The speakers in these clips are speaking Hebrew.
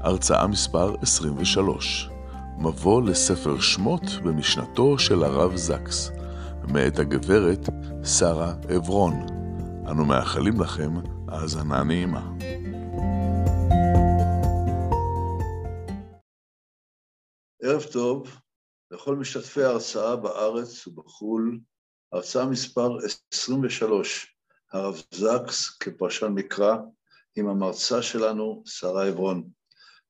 הרצאה מספר 23, מבוא לספר שמות במשנתו של הרב זקס, מאת הגברת שרה עברון. אנו מאחלים לכם האזנה נעימה. ערב טוב לכל משתתפי ההרצאה בארץ ובחו"ל, הרצאה מספר 23, הרב זקס כפרשן מקרא, עם המרצה שלנו, שרה עברון,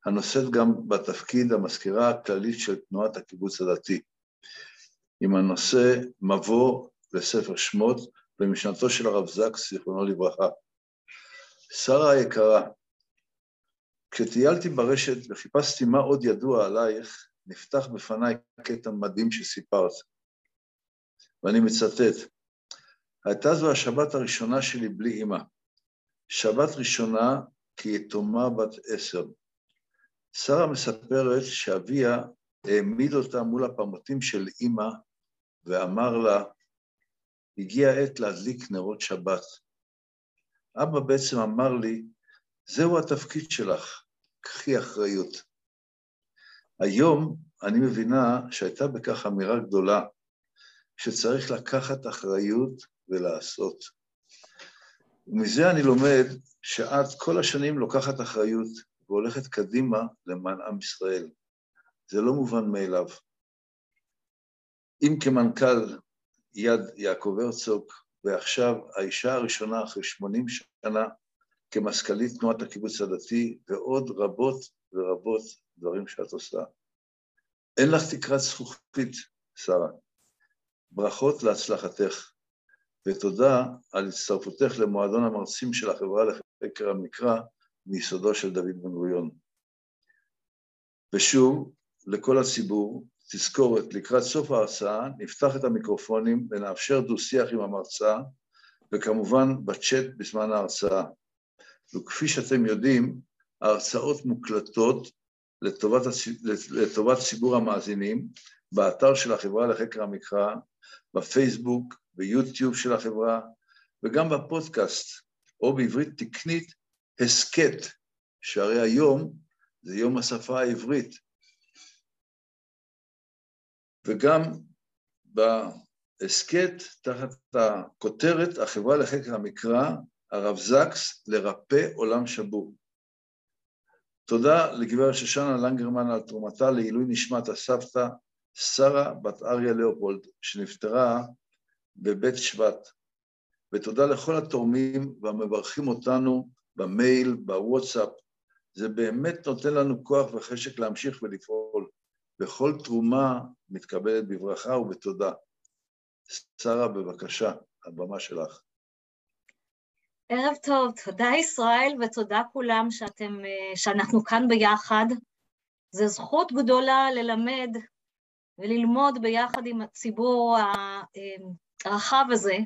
הנושאת גם בתפקיד המזכירה הכללית של תנועת הקיבוץ הדתי, עם הנושא מבוא לספר שמות במשנתו של הרב זקס, זיכרונו לברכה. שרה היקרה, כשטיילתי ברשת וחיפשתי מה עוד ידוע עלייך, נפתח בפניי קטע מדהים שסיפרת, ואני מצטט: הייתה זו השבת הראשונה שלי בלי אמא. שבת ראשונה כיתומה בת עשר. שרה מספרת שאביה העמיד אותה מול הפמוטים של אמא ואמר לה, הגיע העת להדליק נרות שבת. אבא בעצם אמר לי, זהו התפקיד שלך, קחי אחריות. היום אני מבינה שהייתה בכך אמירה גדולה, שצריך לקחת אחריות ולעשות. ומזה אני לומד שאת כל השנים לוקחת אחריות והולכת קדימה למען עם ישראל. זה לא מובן מאליו. אם כמנכ"ל יד יעקב הרצוג, ועכשיו האישה הראשונה אחרי 80 שנה כמזכ"לית תנועת הקיבוץ הדתי, ועוד רבות ורבות דברים שאת עושה. אין לך תקרת זכוכית, שרה. ברכות להצלחתך, ותודה על הצטרפותך למועדון המרצים של החברה לחקר המקרא מיסודו של דוד בן גוריון. ושוב, לכל הציבור, תזכורת, לקראת סוף ההרצאה נפתח את המיקרופונים ונאפשר דו-שיח עם המרצה, וכמובן בצ'אט בזמן ההרצאה. וכפי שאתם יודעים, ההרצאות מוקלטות לטובת, לטובת ציבור המאזינים באתר של החברה לחקר המקרא, בפייסבוק, ביוטיוב של החברה, וגם בפודקאסט, או בעברית תקנית, הסכת, שהרי היום זה יום השפה העברית. וגם בהסכת, תחת הכותרת, החברה לחקר המקרא, הרב זקס, לרפא עולם שבור. תודה לגברת שושנה לנגרמן על תרומתה לעילוי נשמת הסבתא שרה בת אריה לאופולד, שנפטרה בבית שבט. ותודה לכל התורמים והמברכים אותנו במייל, בוואטסאפ. זה באמת נותן לנו כוח וחשק להמשיך ולפעול. וכל תרומה מתקבלת בברכה ובתודה. שרה, בבקשה, הבמה שלך. ערב טוב, תודה ישראל ותודה כולם שאתם, שאנחנו כאן ביחד. זו זכות גדולה ללמד וללמוד ביחד עם הציבור הרחב הזה,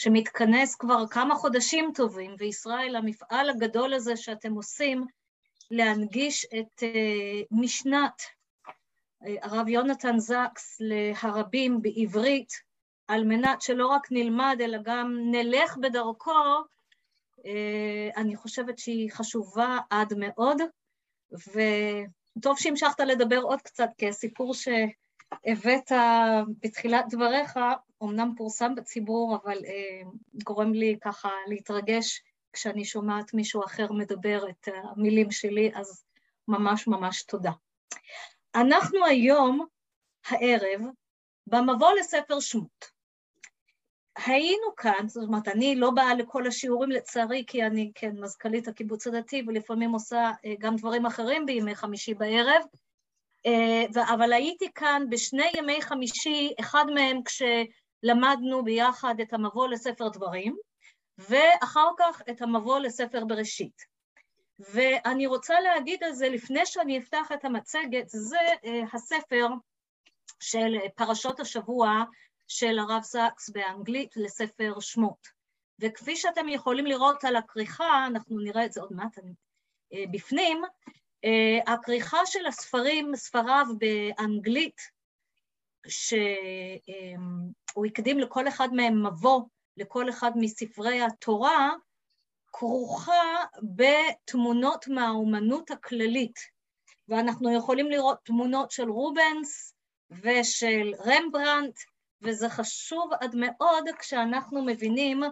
שמתכנס כבר כמה חודשים טובים, וישראל, המפעל הגדול הזה שאתם עושים, להנגיש את משנת הרב יונתן זקס להרבים בעברית, על מנת שלא רק נלמד, אלא גם נלך בדרכו, אני חושבת שהיא חשובה עד מאוד, וטוב שהמשכת לדבר עוד קצת, כי הסיפור שהבאת בתחילת דבריך, אמנם פורסם בציבור, אבל גורם לי ככה להתרגש כשאני שומעת מישהו אחר מדבר את המילים שלי, אז ממש ממש תודה. אנחנו היום, הערב, במבוא לספר שמות. היינו כאן, זאת אומרת, אני לא באה לכל השיעורים לצערי, כי אני כן מזכ"לית הקיבוץ הדתי, ולפעמים עושה גם דברים אחרים בימי חמישי בערב, אבל הייתי כאן בשני ימי חמישי, אחד מהם כשלמדנו ביחד את המבוא לספר דברים, ואחר כך את המבוא לספר בראשית. ואני רוצה להגיד על זה לפני שאני אפתח את המצגת, זה הספר של פרשות השבוע של הרב זקס באנגלית לספר שמות. וכפי שאתם יכולים לראות על הכריכה, אנחנו נראה את זה עוד מעט בפנים, הכריכה של הספרים, ספריו באנגלית, שהוא הקדים לכל אחד מהם מבוא, לכל אחד מספרי התורה, כרוכה בתמונות מהאומנות הכללית. ואנחנו יכולים לראות תמונות של רובנס ושל רמברנט, וזה חשוב עד מאוד כשאנחנו מבינים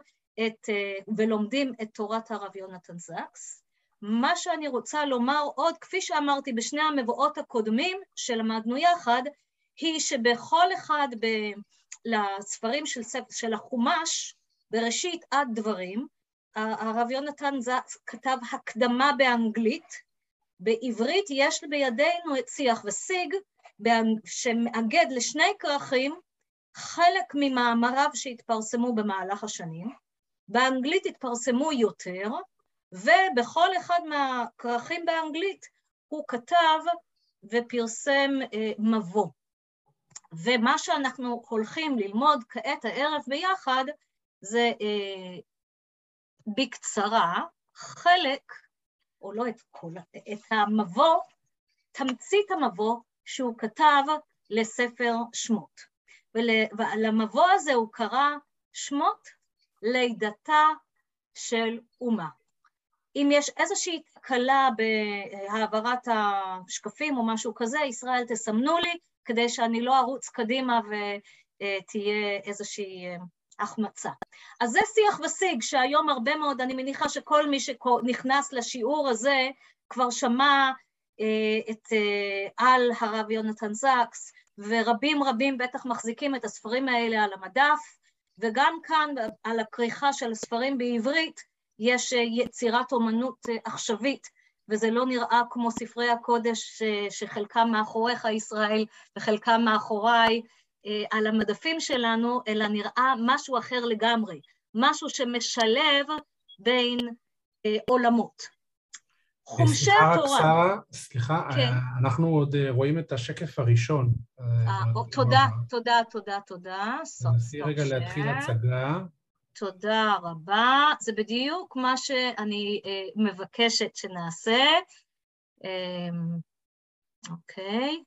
את, ולומדים את תורת הרב יונתן זקס. מה שאני רוצה לומר עוד, כפי שאמרתי בשני המבואות הקודמים שלמדנו יחד, היא שבכל אחד ב... לספרים של, של החומש, בראשית עד דברים, הרב יונתן זקס כתב הקדמה באנגלית, בעברית יש בידינו את שיח ושיג, שמאגד לשני כרכים חלק ממאמריו שהתפרסמו במהלך השנים, באנגלית התפרסמו יותר, ובכל אחד מהכרכים באנגלית הוא כתב ופרסם אה, מבוא. ומה שאנחנו הולכים ללמוד כעת הערב ביחד זה אה, בקצרה חלק, או לא את כל, את המבוא, תמצית המבוא שהוא כתב לספר שמות. ול, ולמבוא הזה הוא קרא שמות לידתה של אומה. אם יש איזושהי תקלה בהעברת השקפים או משהו כזה, ישראל תסמנו לי, כדי שאני לא ארוץ קדימה ותהיה איזושהי אה, החמצה. אז זה שיח ושיג, שהיום הרבה מאוד, אני מניחה שכל מי שנכנס לשיעור הזה כבר שמע אה, את אה, על הרב יונתן זקס, ורבים רבים בטח מחזיקים את הספרים האלה על המדף, וגם כאן על הכריכה של הספרים בעברית יש יצירת אומנות עכשווית וזה לא נראה כמו ספרי הקודש שחלקם מאחוריך ישראל וחלקם מאחוריי אה, על המדפים שלנו, אלא נראה משהו אחר לגמרי, משהו שמשלב בין אה, עולמות. חומשי התורה. שרה, סליחה, כן. אנחנו עוד אה, רואים את השקף הראשון. תודה, תודה, תודה, תודה. נסי רגע להתחיל הצגה. תודה רבה. זה בדיוק מה שאני אה, מבקשת שנעשה. אה, אוקיי.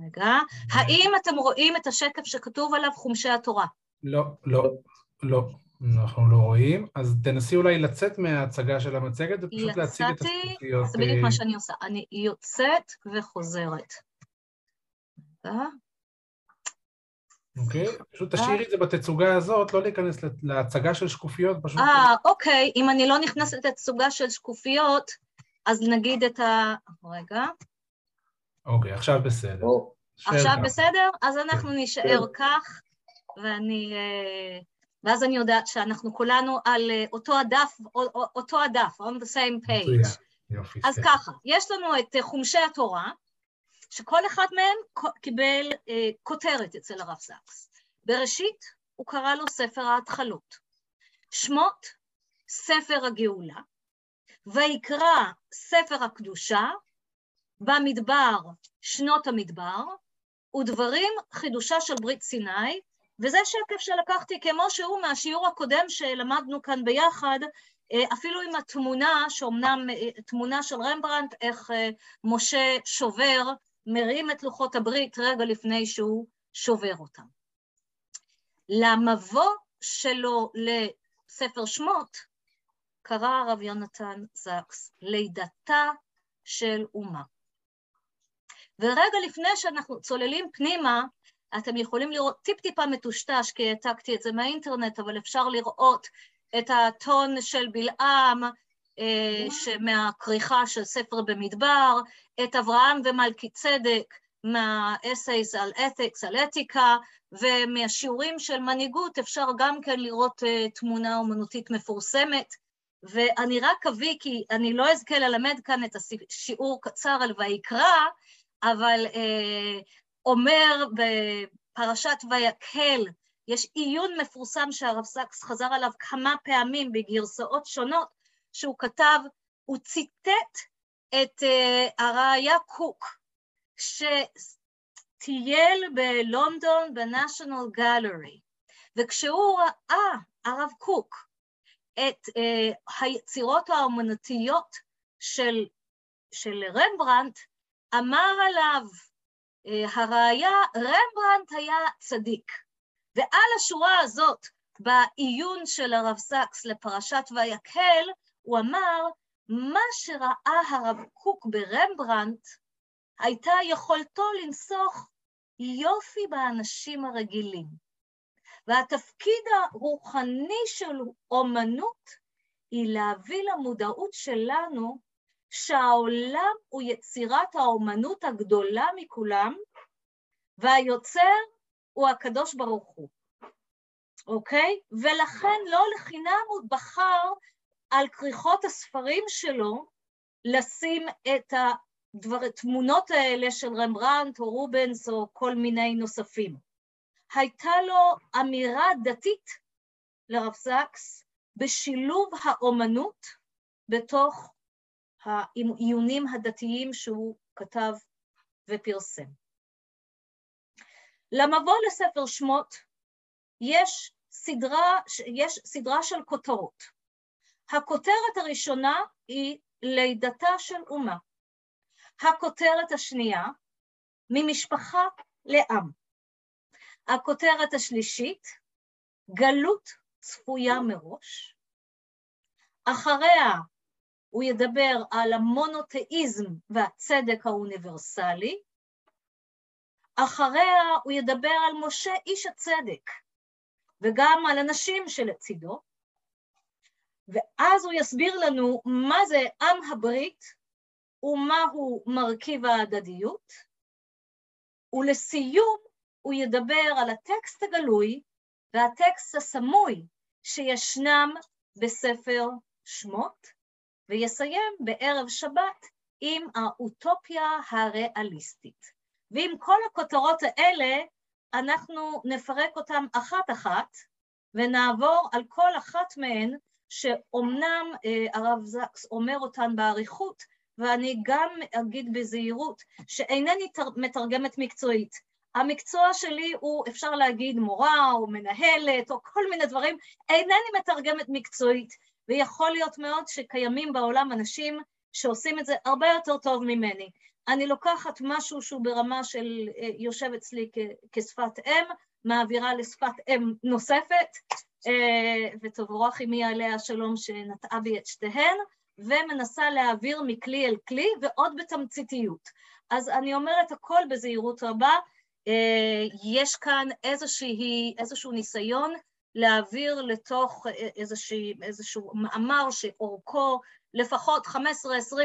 רגע. האם אתם רואים את השקף שכתוב עליו חומשי התורה? לא, לא, לא. אנחנו לא רואים. אז תנסי אולי לצאת מההצגה של המצגת ופשוט להציג את הספקיות. זה בדיוק מה אה, שאני עושה. אני יוצאת וחוזרת. רגע. אוקיי? פשוט תשאירי את זה בתצוגה הזאת, לא להיכנס להצגה של שקופיות, פשוט... אה, אוקיי, אם אני לא נכנסת לתצוגה של שקופיות, אז נגיד את ה... רגע. אוקיי, עכשיו בסדר. עכשיו בסדר? אז אנחנו כן. נישאר כן. כך, ואני... אה, ואז אני יודעת שאנחנו כולנו על אה, אותו הדף, אותו הדף, on the same page. יופי. אז ככה, יש לנו את חומשי התורה, שכל אחד מהם קיבל אה, כותרת אצל הרב זקס. בראשית הוא קרא לו ספר ההתחלות. שמות, ספר הגאולה, ויקרא ספר הקדושה, במדבר, שנות המדבר, ודברים, חידושה של ברית סיני, וזה שקף שלקחתי כמו שהוא מהשיעור הקודם שלמדנו כאן ביחד, אה, אפילו עם התמונה, שאומנם אה, תמונה של רמברנט, איך אה, משה שובר מרים את לוחות הברית רגע לפני שהוא שובר אותם. למבוא שלו לספר שמות קרא הרב יונתן זקס, לידתה של אומה. ורגע לפני שאנחנו צוללים פנימה, אתם יכולים לראות טיפ-טיפה מטושטש, כי העתקתי את זה מהאינטרנט, אבל אפשר לראות את הטון של בלעם, מהכריכה של ספר במדבר, את אברהם ומלכי צדק מהאסייס על אתיקס, על אתיקה, ומהשיעורים של מנהיגות אפשר גם כן לראות uh, תמונה אומנותית מפורסמת. ואני רק אביא, כי אני לא אזכה ללמד כאן את השיעור קצר על ויקרא, אבל uh, אומר בפרשת ויקהל, יש עיון מפורסם שהרב סקס חזר עליו כמה פעמים בגרסאות שונות, שהוא כתב, הוא ציטט את uh, הראיה קוק, שטייל בלונדון בניישנל גלרי, וכשהוא ראה, הרב קוק, את uh, היצירות האומנותיות של, של רמברנט, אמר עליו uh, הראיה, רמברנט היה צדיק. ועל השורה הזאת, בעיון של הרב סקס לפרשת ויקהל, הוא אמר, מה שראה הרב קוק ברמברנט, הייתה יכולתו לנסוך יופי באנשים הרגילים. והתפקיד הרוחני של אומנות היא להביא למודעות שלנו שהעולם הוא יצירת האומנות הגדולה מכולם, והיוצר הוא הקדוש ברוך הוא, אוקיי? ולכן לא לחינם הוא בחר על כריכות הספרים שלו לשים את התמונות האלה של רמברנט או רובנס או כל מיני נוספים. הייתה לו אמירה דתית לרב זקס בשילוב האומנות בתוך העיונים הדתיים שהוא כתב ופרסם. למבוא לספר שמות יש סדרה, יש סדרה של כותרות. הכותרת הראשונה היא לידתה של אומה. הכותרת השנייה, ממשפחה לעם. הכותרת השלישית, גלות צפויה מראש. אחריה הוא ידבר על המונותאיזם והצדק האוניברסלי. אחריה הוא ידבר על משה איש הצדק, וגם על הנשים שלצידו, ואז הוא יסביר לנו מה זה עם הברית ומהו מרכיב ההדדיות, ולסיום הוא ידבר על הטקסט הגלוי והטקסט הסמוי שישנם בספר שמות, ויסיים בערב שבת עם האוטופיה הריאליסטית. ועם כל הכותרות האלה, אנחנו נפרק אותן אחת-אחת, ונעבור על כל אחת מהן, שאומנם אה, הרב זקס אומר אותן באריכות, ואני גם אגיד בזהירות שאינני מתרגמת מקצועית. המקצוע שלי הוא, אפשר להגיד, מורה או מנהלת או כל מיני דברים, אינני מתרגמת מקצועית, ויכול להיות מאוד שקיימים בעולם אנשים שעושים את זה הרבה יותר טוב ממני. אני לוקחת משהו שהוא ברמה של אה, יושב אצלי כשפת אם, מעבירה לשפת אם נוספת, אה, ותבורך עמי עליה השלום שנטעה בי את שתיהן, ומנסה להעביר מכלי אל כלי, ועוד בתמציתיות. אז אני אומרת הכל בזהירות רבה, אה, יש כאן איזושהי, איזשהו ניסיון להעביר לתוך איזושהי, איזשהו מאמר שאורכו לפחות 15-20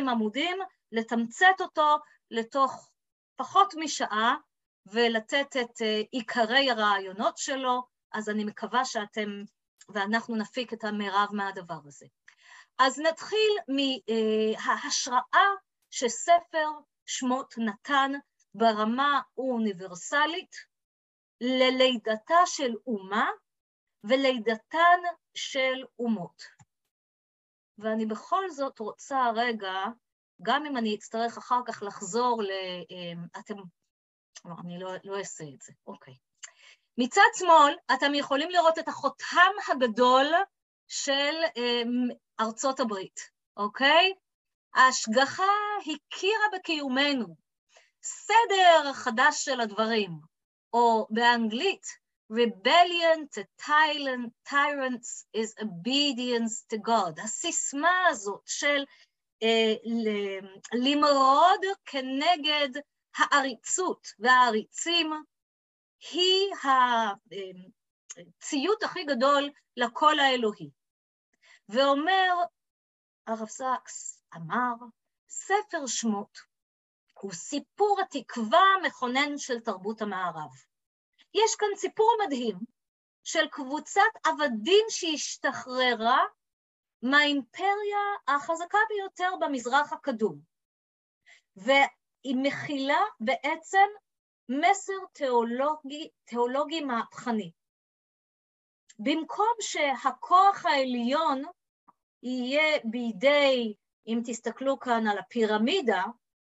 עמודים, לתמצת אותו לתוך פחות משעה ולתת את אה, עיקרי הרעיונות שלו, אז אני מקווה שאתם ואנחנו נפיק את המרב מהדבר הזה. אז נתחיל מההשראה שספר שמות נתן ברמה האוניברסלית ללידתה של אומה ולידתן של אומות. ואני בכל זאת רוצה רגע, גם אם אני אצטרך אחר כך לחזור ל... אה, אתם... לא, אני לא, לא אעשה את זה, אוקיי. מצד שמאל אתם יכולים לראות את החותם הגדול של אה, ארצות הברית, אוקיי? ההשגחה הכירה בקיומנו, סדר חדש של הדברים, או באנגלית, rebellion to tyrants is obedience to God. הסיסמה הזאת של אה, למרוד כנגד העריצות והעריצים היא הציות הכי גדול לקול האלוהי. ואומר, הרב סקס אמר, ספר שמות הוא סיפור התקווה המכונן של תרבות המערב. יש כאן סיפור מדהים של קבוצת עבדים שהשתחררה מהאימפריה החזקה ביותר במזרח הקדום, והיא מכילה בעצם מסר תיאולוגי, תיאולוגי מהפכני. במקום שהכוח העליון יהיה בידי, אם תסתכלו כאן על הפירמידה,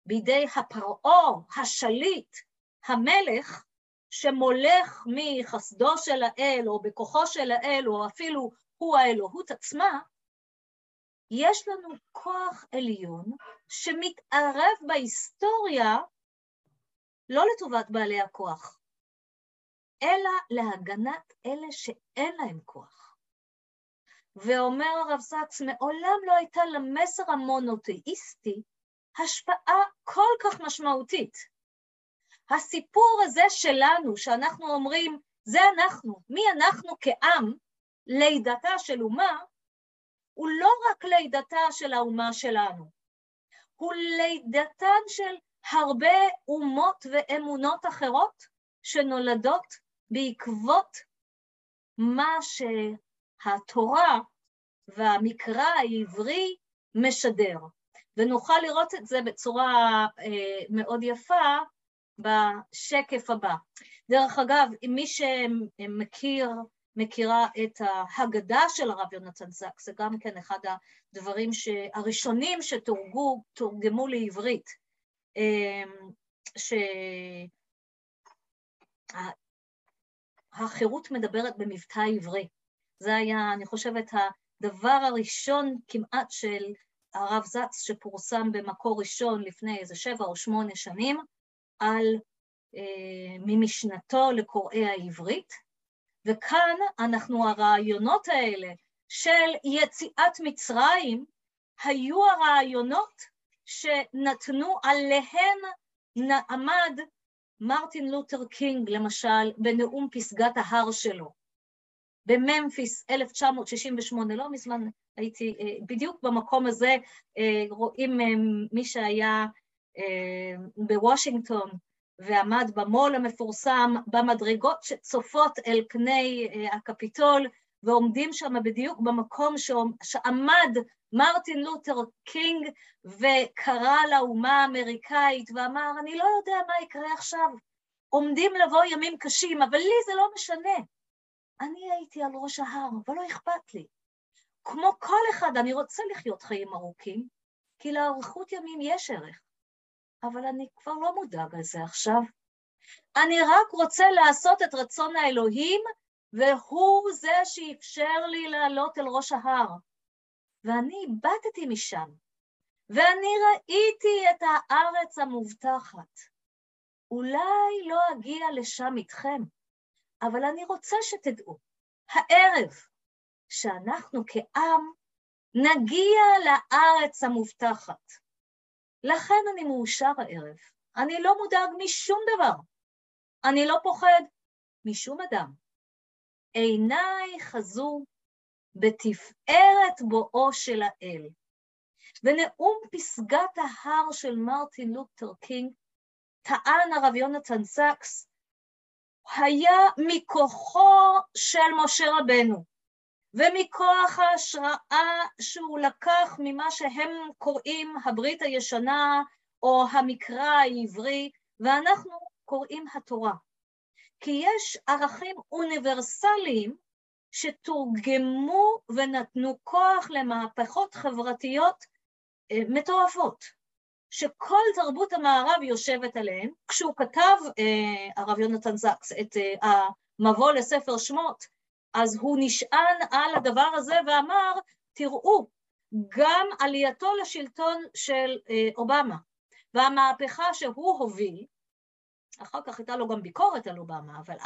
בידי הפרעה, השליט, המלך, שמולך מחסדו של האל, או בכוחו של האל, או אפילו הוא האלוהות עצמה, יש לנו כוח עליון שמתערב בהיסטוריה לא לטובת בעלי הכוח, אלא להגנת אלה שאין להם כוח. ואומר הרב זקס, מעולם לא הייתה למסר המונותאיסטי השפעה כל כך משמעותית. הסיפור הזה שלנו, שאנחנו אומרים, זה אנחנו, מי אנחנו כעם, לידתה של אומה, הוא לא רק לידתה של האומה שלנו, הוא לידתן של הרבה אומות ואמונות אחרות שנולדות בעקבות מה שהתורה והמקרא העברי משדר. ונוכל לראות את זה בצורה אה, מאוד יפה בשקף הבא. דרך אגב, מי שמכיר, מכירה את ההגדה של הרב יונתן זקס, זה גם כן אחד הדברים הראשונים שתורגמו לעברית, שהחירות מדברת במבטא עברי. זה היה, אני חושבת, הדבר הראשון כמעט של הרב זקס שפורסם במקור ראשון לפני איזה שבע או שמונה שנים, על אה, ממשנתו לקוראי העברית, וכאן אנחנו, הרעיונות האלה של יציאת מצרים, היו הרעיונות שנתנו עליהן עמד מרטין לותר קינג, למשל, בנאום פסגת ההר שלו. בממפיס 1968, לא מזמן הייתי אה, בדיוק במקום הזה, אה, רואים מי שהיה בוושינגטון ועמד ב-Mall המפורסם במדרגות שצופות אל אה, הקפיטול ועומדים שם בדיוק במקום שעמד מרטין לותר קינג וקרא לאומה האמריקאית ואמר, אני לא יודע מה יקרה עכשיו, עומדים לבוא ימים קשים, אבל לי זה לא משנה. אני הייתי על ראש ההר, אבל לא אכפת לי. כמו כל אחד, אני רוצה לחיות חיים ארוכים, כי לאריכות ימים יש ערך. אבל אני כבר לא מודאג על זה עכשיו. אני רק רוצה לעשות את רצון האלוהים, והוא זה שאפשר לי לעלות אל ראש ההר. ואני איבדתי משם, ואני ראיתי את הארץ המובטחת. אולי לא אגיע לשם איתכם, אבל אני רוצה שתדעו, הערב, שאנחנו כעם נגיע לארץ המובטחת. לכן אני מאושר הערב. אני לא מודאג משום דבר. אני לא פוחד משום אדם. עיניי חזו בתפארת בואו של האל. ונאום פסגת ההר של מרטין לותר קינג, טען הרב יונתן זקס, היה מכוחו של משה רבנו. ומכוח ההשראה שהוא לקח ממה שהם קוראים הברית הישנה או המקרא העברי, ואנחנו קוראים התורה. כי יש ערכים אוניברסליים שתורגמו ונתנו כוח למהפכות חברתיות אה, מטורפות, שכל תרבות המערב יושבת עליהן. כשהוא כתב, אה, הרב יונתן זקס, את אה, המבוא לספר שמות, אז הוא נשען על הדבר הזה ואמר, תראו, גם עלייתו לשלטון של אובמה והמהפכה שהוא הוביל, אחר כך הייתה לו גם ביקורת על אובמה, אבל,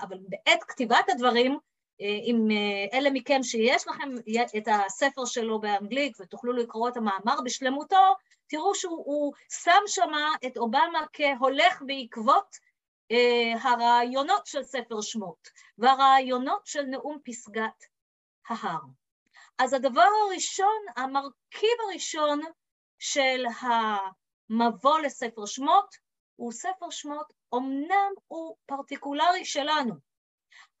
אבל בעת כתיבת הדברים, אם אה, אה, אלה מכם שיש לכם את הספר שלו באנגלית ותוכלו לקרוא את המאמר בשלמותו, תראו שהוא שם שמה את אובמה כהולך בעקבות אה, הרעיונות של ספר שמות והרעיונות של נאום פסגת ההר. אז הדבר הראשון, המרכיב הראשון של המבוא לספר שמות, הוא ספר שמות, אמנם הוא פרטיקולרי שלנו,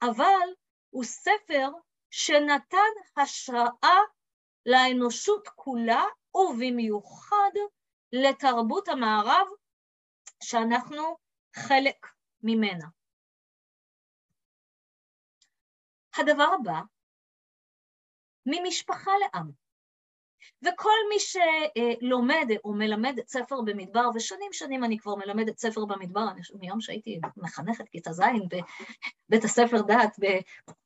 אבל הוא ספר שנתן השראה לאנושות כולה, ובמיוחד לתרבות המערב, שאנחנו חלק ממנה. הדבר הבא, ממשפחה לעם. וכל מי שלומד או מלמד את ספר במדבר, ושנים שנים אני כבר מלמדת ספר במדבר, אני חושבת מיום שהייתי מחנכת כיתה ז' בבית הספר דת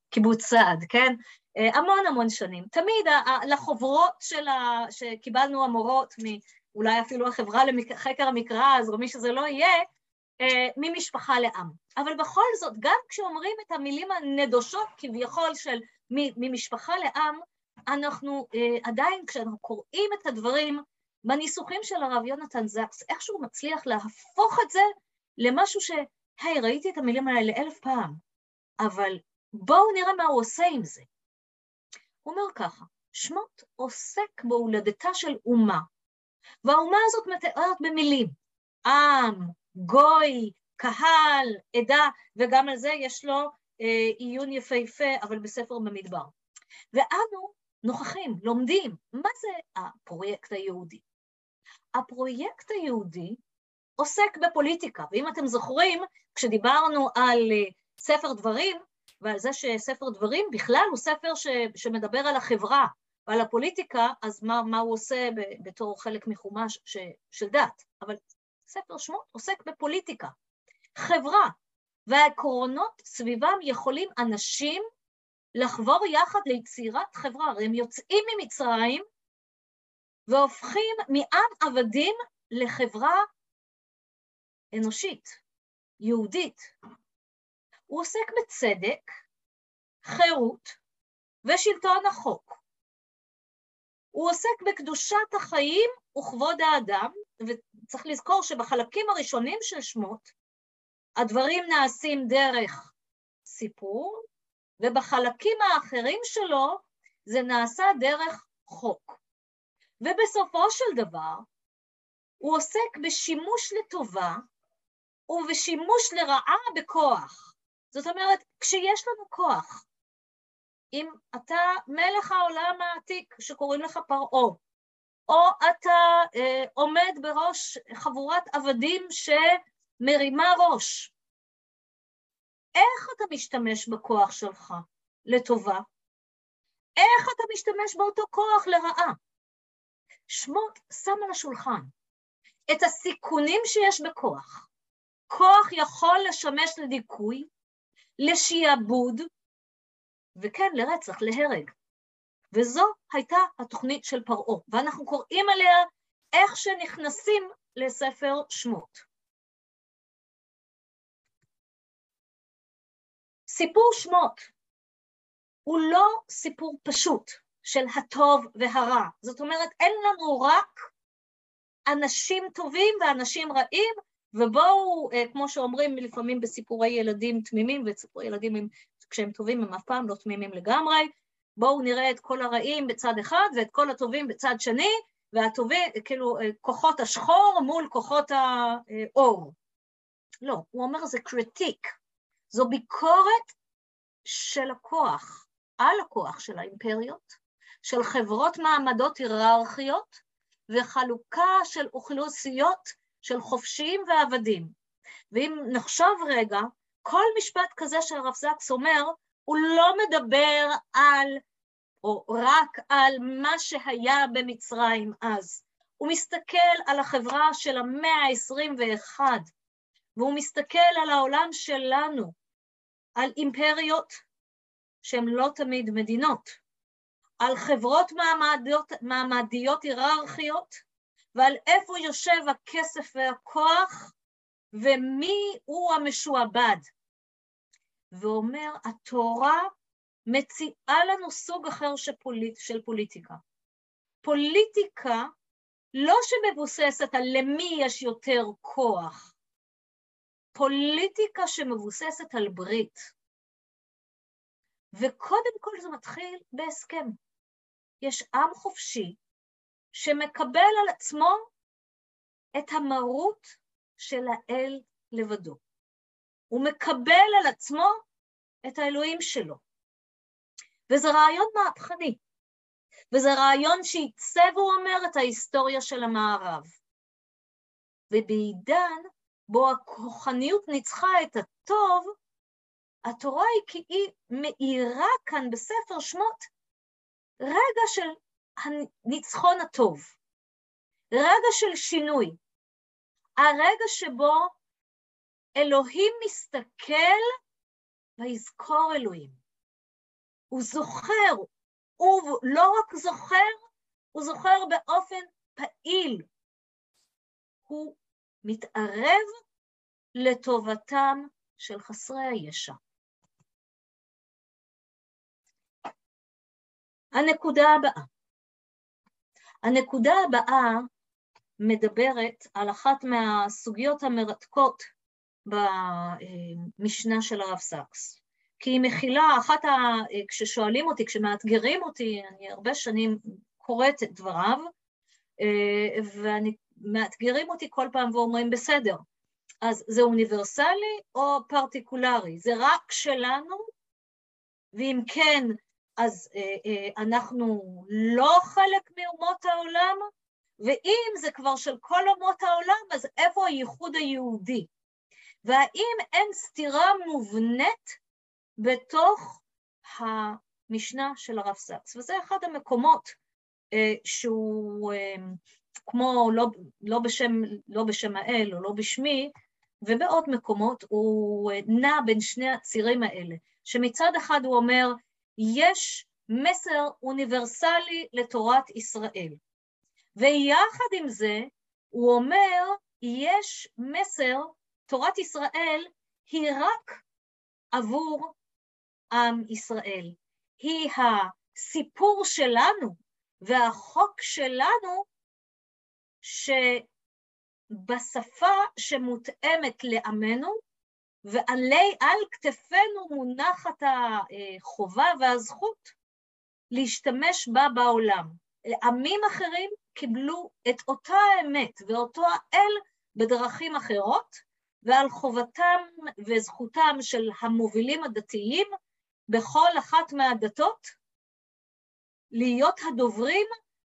בקיבוץ סעד, כן? המון המון שנים. תמיד לחוברות של ה... שקיבלנו המורות, אולי אפילו החברה לחקר המקרא, אז מי שזה לא יהיה, ממשפחה לעם. אבל בכל זאת, גם כשאומרים את המילים הנדושות כביכול של ממשפחה לעם, אנחנו uh, עדיין, כשאנחנו קוראים את הדברים בניסוחים של הרב יונתן זקס, איכשהו מצליח להפוך את זה למשהו ש... היי, ראיתי את המילים האלה אלף פעם, אבל בואו נראה מה הוא עושה עם זה. הוא אומר ככה, שמות עוסק בהולדתה של אומה, והאומה הזאת מתארת במילים, עם, גוי, קהל, עדה, וגם על זה יש לו אה, עיון יפהפה, אבל בספר במדבר. ואנו נוכחים, לומדים, מה זה הפרויקט היהודי? הפרויקט היהודי עוסק בפוליטיקה, ואם אתם זוכרים, כשדיברנו על אה, ספר דברים, ועל זה שספר דברים בכלל הוא ספר ש, שמדבר על החברה ועל הפוליטיקה, אז מה, מה הוא עושה ב, בתור חלק מחומש ש, של דת? אבל ספר שמות עוסק בפוליטיקה, חברה, והעקרונות סביבם יכולים אנשים לחבור יחד ליצירת חברה, הרי הם יוצאים ממצרים והופכים מעם עבדים לחברה אנושית, יהודית. הוא עוסק בצדק, חירות ושלטון החוק. הוא עוסק בקדושת החיים וכבוד האדם, וצריך לזכור שבחלקים הראשונים של שמות, הדברים נעשים דרך סיפור, ובחלקים האחרים שלו זה נעשה דרך חוק. ובסופו של דבר, הוא עוסק בשימוש לטובה ובשימוש לרעה בכוח. זאת אומרת, כשיש לנו כוח, אם אתה מלך העולם העתיק שקוראים לך פרעה, או אתה אה, עומד בראש חבורת עבדים שמרימה ראש, איך אתה משתמש בכוח שלך לטובה? איך אתה משתמש באותו כוח לרעה? שמות שם על השולחן את הסיכונים שיש בכוח. כוח יכול לשמש לדיכוי, לשיעבוד, וכן, לרצח, להרג. וזו הייתה התוכנית של פרעה, ואנחנו קוראים עליה איך שנכנסים לספר שמות. סיפור שמות הוא לא סיפור פשוט של הטוב והרע. זאת אומרת, אין לנו רק אנשים טובים ואנשים רעים, ובואו, אה, כמו שאומרים לפעמים בסיפורי ילדים תמימים, וסיפורי ילדים הם, כשהם טובים הם אף פעם לא תמימים לגמרי, בואו נראה את כל הרעים בצד אחד ואת כל הטובים בצד שני, והטובים, כאילו, אה, כוחות השחור מול כוחות האור. לא, הוא אומר זה קריטיק, זו ביקורת של הכוח, על הכוח של האימפריות, של חברות מעמדות היררכיות וחלוקה של אוכלוסיות של חופשיים ועבדים. ואם נחשוב רגע, כל משפט כזה שהרב זקס אומר, הוא לא מדבר על, או רק על מה שהיה במצרים אז. הוא מסתכל על החברה של המאה ה-21, והוא מסתכל על העולם שלנו, על אימפריות שהן לא תמיד מדינות, על חברות מעמדיות, מעמדיות היררכיות ועל איפה יושב הכסף והכוח ומי הוא המשועבד. ואומר, התורה מציעה לנו סוג אחר של, פוליט, של פוליטיקה. פוליטיקה לא שמבוססת על למי יש יותר כוח, פוליטיקה שמבוססת על ברית. וקודם כל זה מתחיל בהסכם. יש עם חופשי שמקבל על עצמו את המרות של האל לבדו. הוא מקבל על עצמו את האלוהים שלו. וזה רעיון מהפכני, וזה רעיון שעיצב, הוא אומר, את ההיסטוריה של המערב. ובעידן בו הכוחניות ניצחה את הטוב, התורה היא כי היא מאירה כאן בספר שמות רגע של הניצחון הטוב, רגע של שינוי, הרגע שבו אלוהים מסתכל ויזכור אלוהים. הוא זוכר, הוא לא רק זוכר, הוא זוכר באופן פעיל. הוא מתערב לטובתם של חסרי הישע. הנקודה הבאה. הנקודה הבאה מדברת על אחת מהסוגיות המרתקות במשנה של הרב סקס. כי היא מכילה, אחת ה... כששואלים אותי, כשמאתגרים אותי, אני הרבה שנים קוראת את דבריו, ומאתגרים אותי כל פעם ואומרים, בסדר, אז זה אוניברסלי או פרטיקולרי? זה רק שלנו? ואם כן, אז אה, אה, אנחנו לא חלק מאומות העולם? ואם זה כבר של כל אומות העולם, אז איפה הייחוד היהודי? והאם אין סתירה מובנית בתוך המשנה של הרב סקס? וזה אחד המקומות אה, שהוא אה, כמו לא, לא, בשם, לא בשם האל או לא בשמי, ובעוד מקומות הוא אה, נע בין שני הצירים האלה, שמצד אחד הוא אומר, יש מסר אוניברסלי לתורת ישראל, ויחד עם זה הוא אומר, יש מסר, תורת ישראל היא רק עבור עם ישראל. היא הסיפור שלנו והחוק שלנו שבשפה שמותאמת לעמנו, ועלי על כתפינו מונחת החובה והזכות להשתמש בה בעולם. עמים אחרים קיבלו את אותה האמת ואותו האל בדרכים אחרות, ועל חובתם וזכותם של המובילים הדתיים בכל אחת מהדתות להיות הדוברים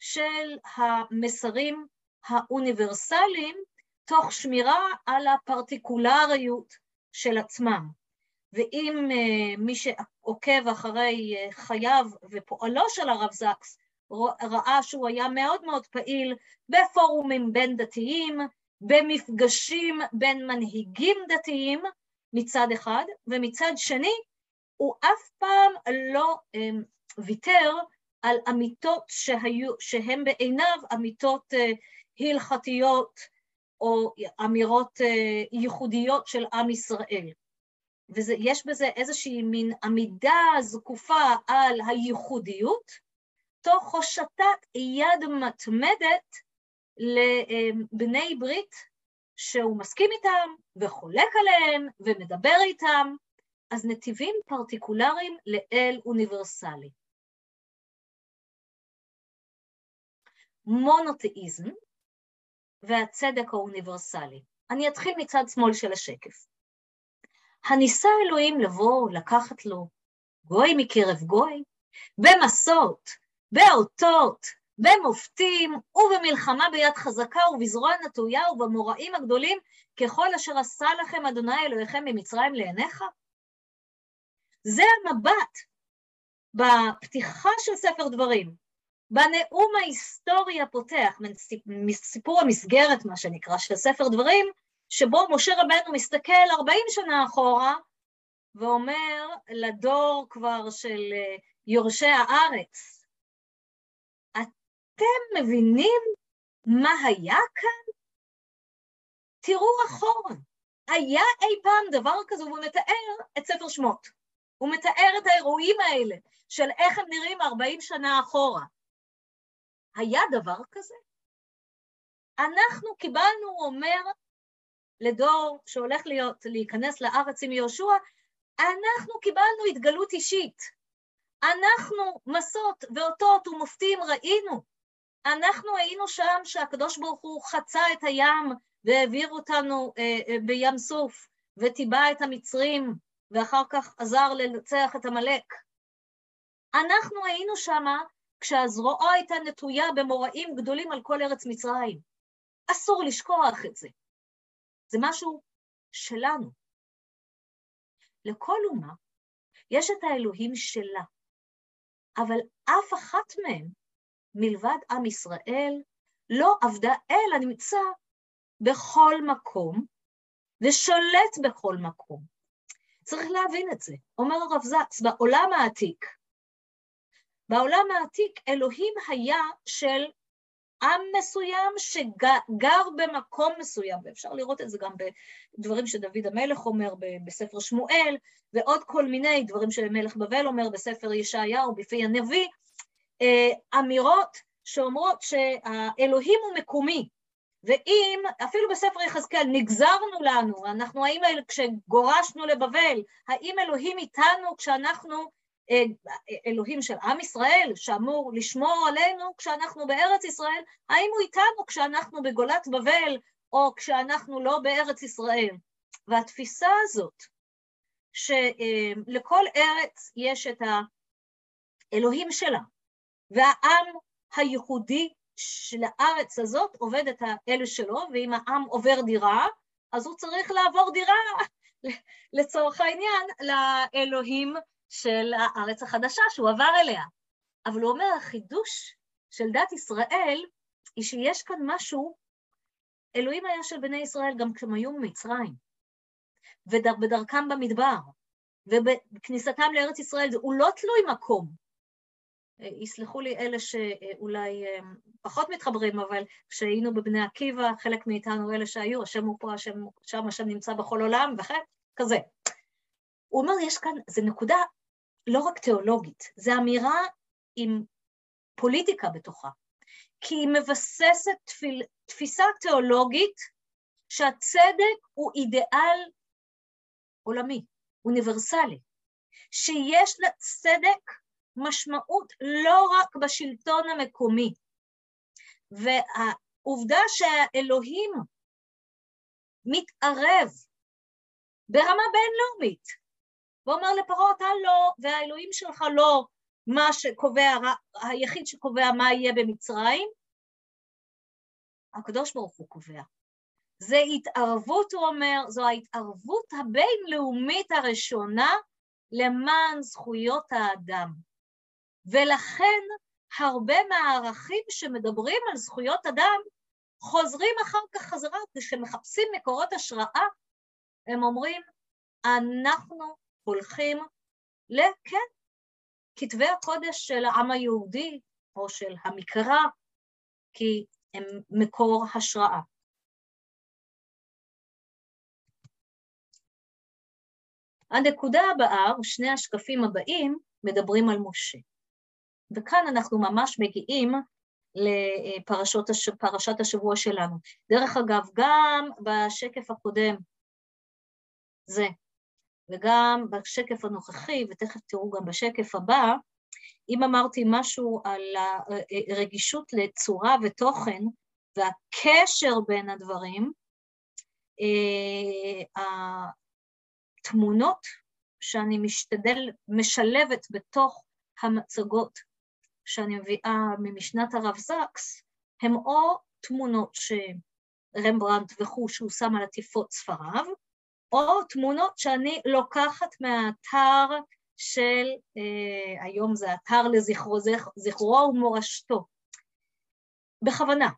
של המסרים האוניברסליים, תוך שמירה על הפרטיקולריות של עצמם. ואם uh, מי שעוקב אחרי uh, חייו ופועלו של הרב זקס, ראה שהוא היה מאוד מאוד פעיל בפורומים בין דתיים, במפגשים בין מנהיגים דתיים מצד אחד, ומצד שני הוא אף פעם לא um, ויתר על אמיתות שהיו, שהן בעיניו אמיתות הלכתיות או אמירות uh, ייחודיות של עם ישראל. ויש בזה איזושהי מין עמידה זקופה על הייחודיות, תוך הושטת יד מתמדת לבני ברית שהוא מסכים איתם וחולק עליהם ומדבר איתם, אז נתיבים פרטיקולריים לאל אוניברסלי. מונותאיזם והצדק האוניברסלי. אני אתחיל מצד שמאל של השקף. הניסה אלוהים לבוא, לקחת לו גוי מקרב גוי, במסות, באותות, במופתים ובמלחמה ביד חזקה ובזרוע נטויה ובמוראים הגדולים, ככל אשר עשה לכם אדוני אלוהיכם ממצרים לעיניך? זה המבט בפתיחה של ספר דברים, בנאום ההיסטורי הפותח, מסיפור המסגרת, מה שנקרא, של ספר דברים, שבו משה רבנו מסתכל 40 שנה אחורה ואומר לדור כבר של אה, יורשי הארץ, אתם מבינים מה היה כאן? תראו אחורה. היה אי פעם דבר כזה, והוא מתאר את ספר שמות. הוא מתאר את האירועים האלה של איך הם נראים 40 שנה אחורה. היה דבר כזה? אנחנו קיבלנו, הוא אומר, לדור שהולך להיות, להיכנס לארץ עם יהושע, אנחנו קיבלנו התגלות אישית. אנחנו מסות ואותות ומופתים ראינו. אנחנו היינו שם שהקדוש ברוך הוא חצה את הים והעביר אותנו אה, אה, בים סוף וטיבע את המצרים ואחר כך עזר לנצח את עמלק. אנחנו היינו שמה כשהזרועו הייתה נטויה במוראים גדולים על כל ארץ מצרים. אסור לשכוח את זה. זה משהו שלנו. לכל אומה יש את האלוהים שלה, אבל אף אחת מהן מלבד עם ישראל, לא עבדה אל הנמצא בכל מקום ושולט בכל מקום. צריך להבין את זה. אומר הרב זקס, בעולם העתיק, בעולם העתיק אלוהים היה של עם מסוים שגר במקום מסוים, ואפשר לראות את זה גם בדברים שדוד המלך אומר בספר שמואל, ועוד כל מיני דברים שמלך בבל אומר בספר ישעיהו, בפי הנביא, אה, אמירות שאומרות שהאלוהים הוא מקומי, ואם, אפילו בספר יחזקאל, נגזרנו לנו, אנחנו האם כשגורשנו לבבל, האם אלוהים איתנו כשאנחנו אלוהים של עם ישראל, שאמור לשמור עלינו כשאנחנו בארץ ישראל, האם הוא איתנו כשאנחנו בגולת בבל, או כשאנחנו לא בארץ ישראל? והתפיסה הזאת, שלכל ארץ יש את האלוהים שלה, והעם הייחודי של הארץ הזאת עובד את האל שלו, ואם העם עובר דירה, אז הוא צריך לעבור דירה, לצורך העניין, לאלוהים של הארץ החדשה שהוא עבר אליה. אבל הוא אומר, החידוש של דת ישראל היא שיש כאן משהו, אלוהים היה של בני ישראל גם כשהם היו במצרים, ובדרכם במדבר, ובכניסתם לארץ ישראל, הוא לא תלוי מקום. יסלחו לי אלה שאולי אה, פחות מתחברים, אבל כשהיינו בבני עקיבא, חלק מאיתנו אלה שהיו, השם הוא פה, השם, שם השם נמצא בכל עולם, וכן, כזה. הוא אומר, יש כאן, זו נקודה לא רק תיאולוגית, זו אמירה עם פוליטיקה בתוכה, כי היא מבססת תפיל, תפיסה תיאולוגית שהצדק הוא אידיאל עולמי, אוניברסלי, שיש לצדק משמעות לא רק בשלטון המקומי, והעובדה שהאלוהים מתערב ברמה בינלאומית, ואומר לפרעה אתה לא, והאלוהים שלך לא מה שקובע, היחיד שקובע מה יהיה במצרים, הקדוש ברוך הוא קובע. זה התערבות, הוא אומר, זו ההתערבות הבינלאומית הראשונה למען זכויות האדם. ולכן הרבה מהערכים שמדברים על זכויות אדם חוזרים אחר כך חזרה, כשמחפשים מקורות השראה, הם אומרים, אנחנו הולכים לכן, כתבי הקודש של העם היהודי או של המקרא, כי הם מקור השראה. הנקודה הבאה, או שני השקפים הבאים, מדברים על משה. וכאן אנחנו ממש מגיעים לפרשת השבוע שלנו. דרך אגב, גם בשקף הקודם, זה, וגם בשקף הנוכחי, ותכף תראו גם בשקף הבא, אם אמרתי משהו על הרגישות לצורה ותוכן והקשר בין הדברים, אה, התמונות שאני משתדל, משלבת בתוך המצגות שאני מביאה ממשנת הרב זקס, הם או תמונות שרמברנט וכו' שהוא שם על עטיפות ספריו, או תמונות שאני לוקחת מהאתר של, אה, היום זה אתר לזכרו זכרו ומורשתו. בכוונה.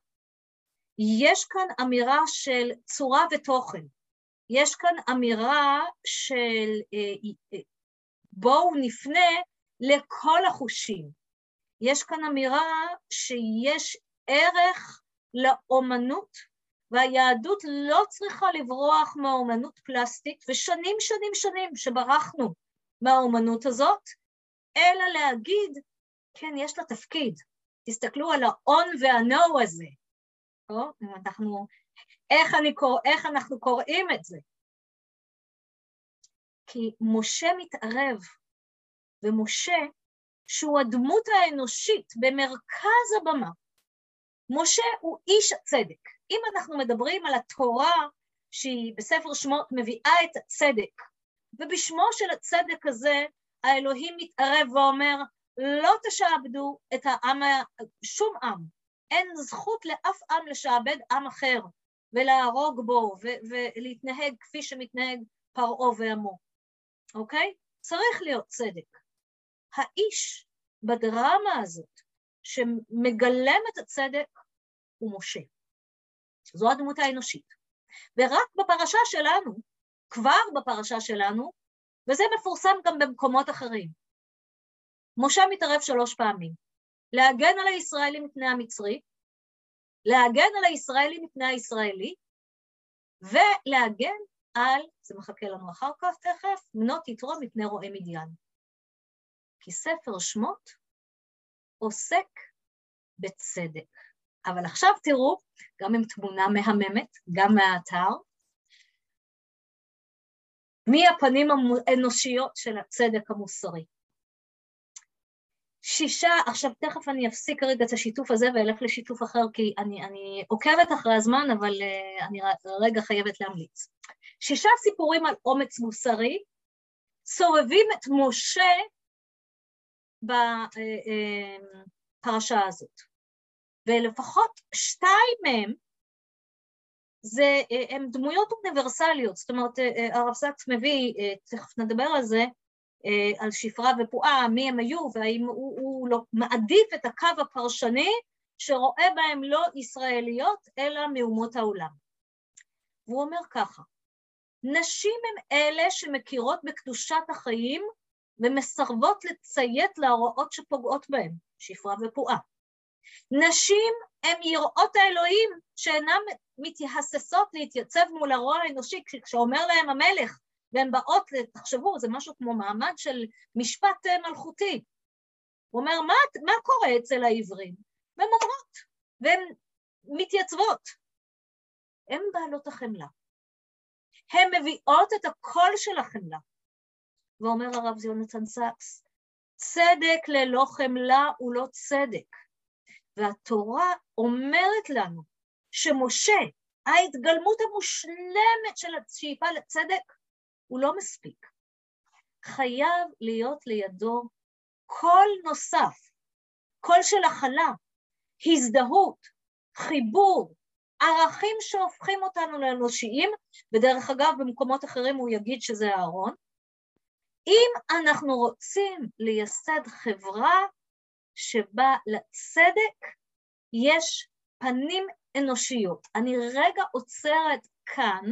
יש כאן אמירה של צורה ותוכן. יש כאן אמירה של אה, אה, בואו נפנה לכל החושים. יש כאן אמירה שיש ערך לאומנות, והיהדות לא צריכה לברוח מהאומנות פלסטית, ושנים שנים שנים שברחנו מהאומנות הזאת, אלא להגיד, כן, יש לה תפקיד. תסתכלו על ה-on וה-no הזה. או, אנחנו, איך, אני קורא, איך אנחנו קוראים את זה? כי משה מתערב, ומשה שהוא הדמות האנושית במרכז הבמה. משה הוא איש הצדק. אם אנחנו מדברים על התורה שהיא בספר שמות מביאה את הצדק, ובשמו של הצדק הזה האלוהים מתערב ואומר, לא תשעבדו את העם, שום עם. אין זכות לאף עם לשעבד עם אחר ולהרוג בו ולהתנהג כפי שמתנהג פרעה ועמו, אוקיי? צריך להיות צדק. האיש בדרמה הזאת שמגלם את הצדק הוא משה. זו הדמות האנושית. ורק בפרשה שלנו, כבר בפרשה שלנו, וזה מפורסם גם במקומות אחרים, משה מתערב שלוש פעמים. להגן על הישראלי מפני המצרי, להגן על הישראלי מפני הישראלי, ולהגן על, זה מחכה לנו אחר כך תכף, מנות יתרו מפני רועי מדיין. כי ספר שמות עוסק בצדק. אבל עכשיו תראו, גם עם תמונה מהממת, גם מהאתר, מי הפנים האנושיות של הצדק המוסרי. שישה, עכשיו תכף אני אפסיק רגע את השיתוף הזה ואלך לשיתוף אחר כי אני, אני עוקבת אחרי הזמן אבל uh, אני רגע חייבת להמליץ. שישה סיפורים על אומץ מוסרי סובבים את משה בפרשה אה, אה, הזאת ולפחות שתיים מהם זה, הם דמויות אוניברסליות, זאת אומרת הרב זקס מביא, תכף נדבר על זה, אה, על שפרה ופועה, מי הם היו, והאם הוא, הוא לא מעדיף את הקו הפרשני שרואה בהם לא ישראליות, אלא מאומות העולם. והוא אומר ככה, נשים הן אלה שמכירות בקדושת החיים ומסרבות לציית להוראות שפוגעות בהן, שפרה ופועה. נשים הן יראות האלוהים שאינן מתייססות להתייצב מול הרוע האנושי, כשאומר להם המלך, והן באות, תחשבו, זה משהו כמו מעמד של משפט אה, מלכותי. הוא אומר, מה, מה קורה אצל העברים? והן אומרות, והן מתייצבות. הן בעלות החמלה. הן מביאות את הקול של החמלה. ואומר הרב יונתן סקס, צדק ללא חמלה הוא לא צדק. והתורה אומרת לנו שמשה, ההתגלמות המושלמת של השאיפה לצדק, הוא לא מספיק. חייב להיות לידו קול נוסף, קול של הכלה, הזדהות, חיבור, ערכים שהופכים אותנו לאנושיים, ודרך אגב במקומות אחרים הוא יגיד שזה אהרון. אם אנחנו רוצים לייסד חברה שבה לצדק יש פנים אנושיות. אני רגע עוצרת כאן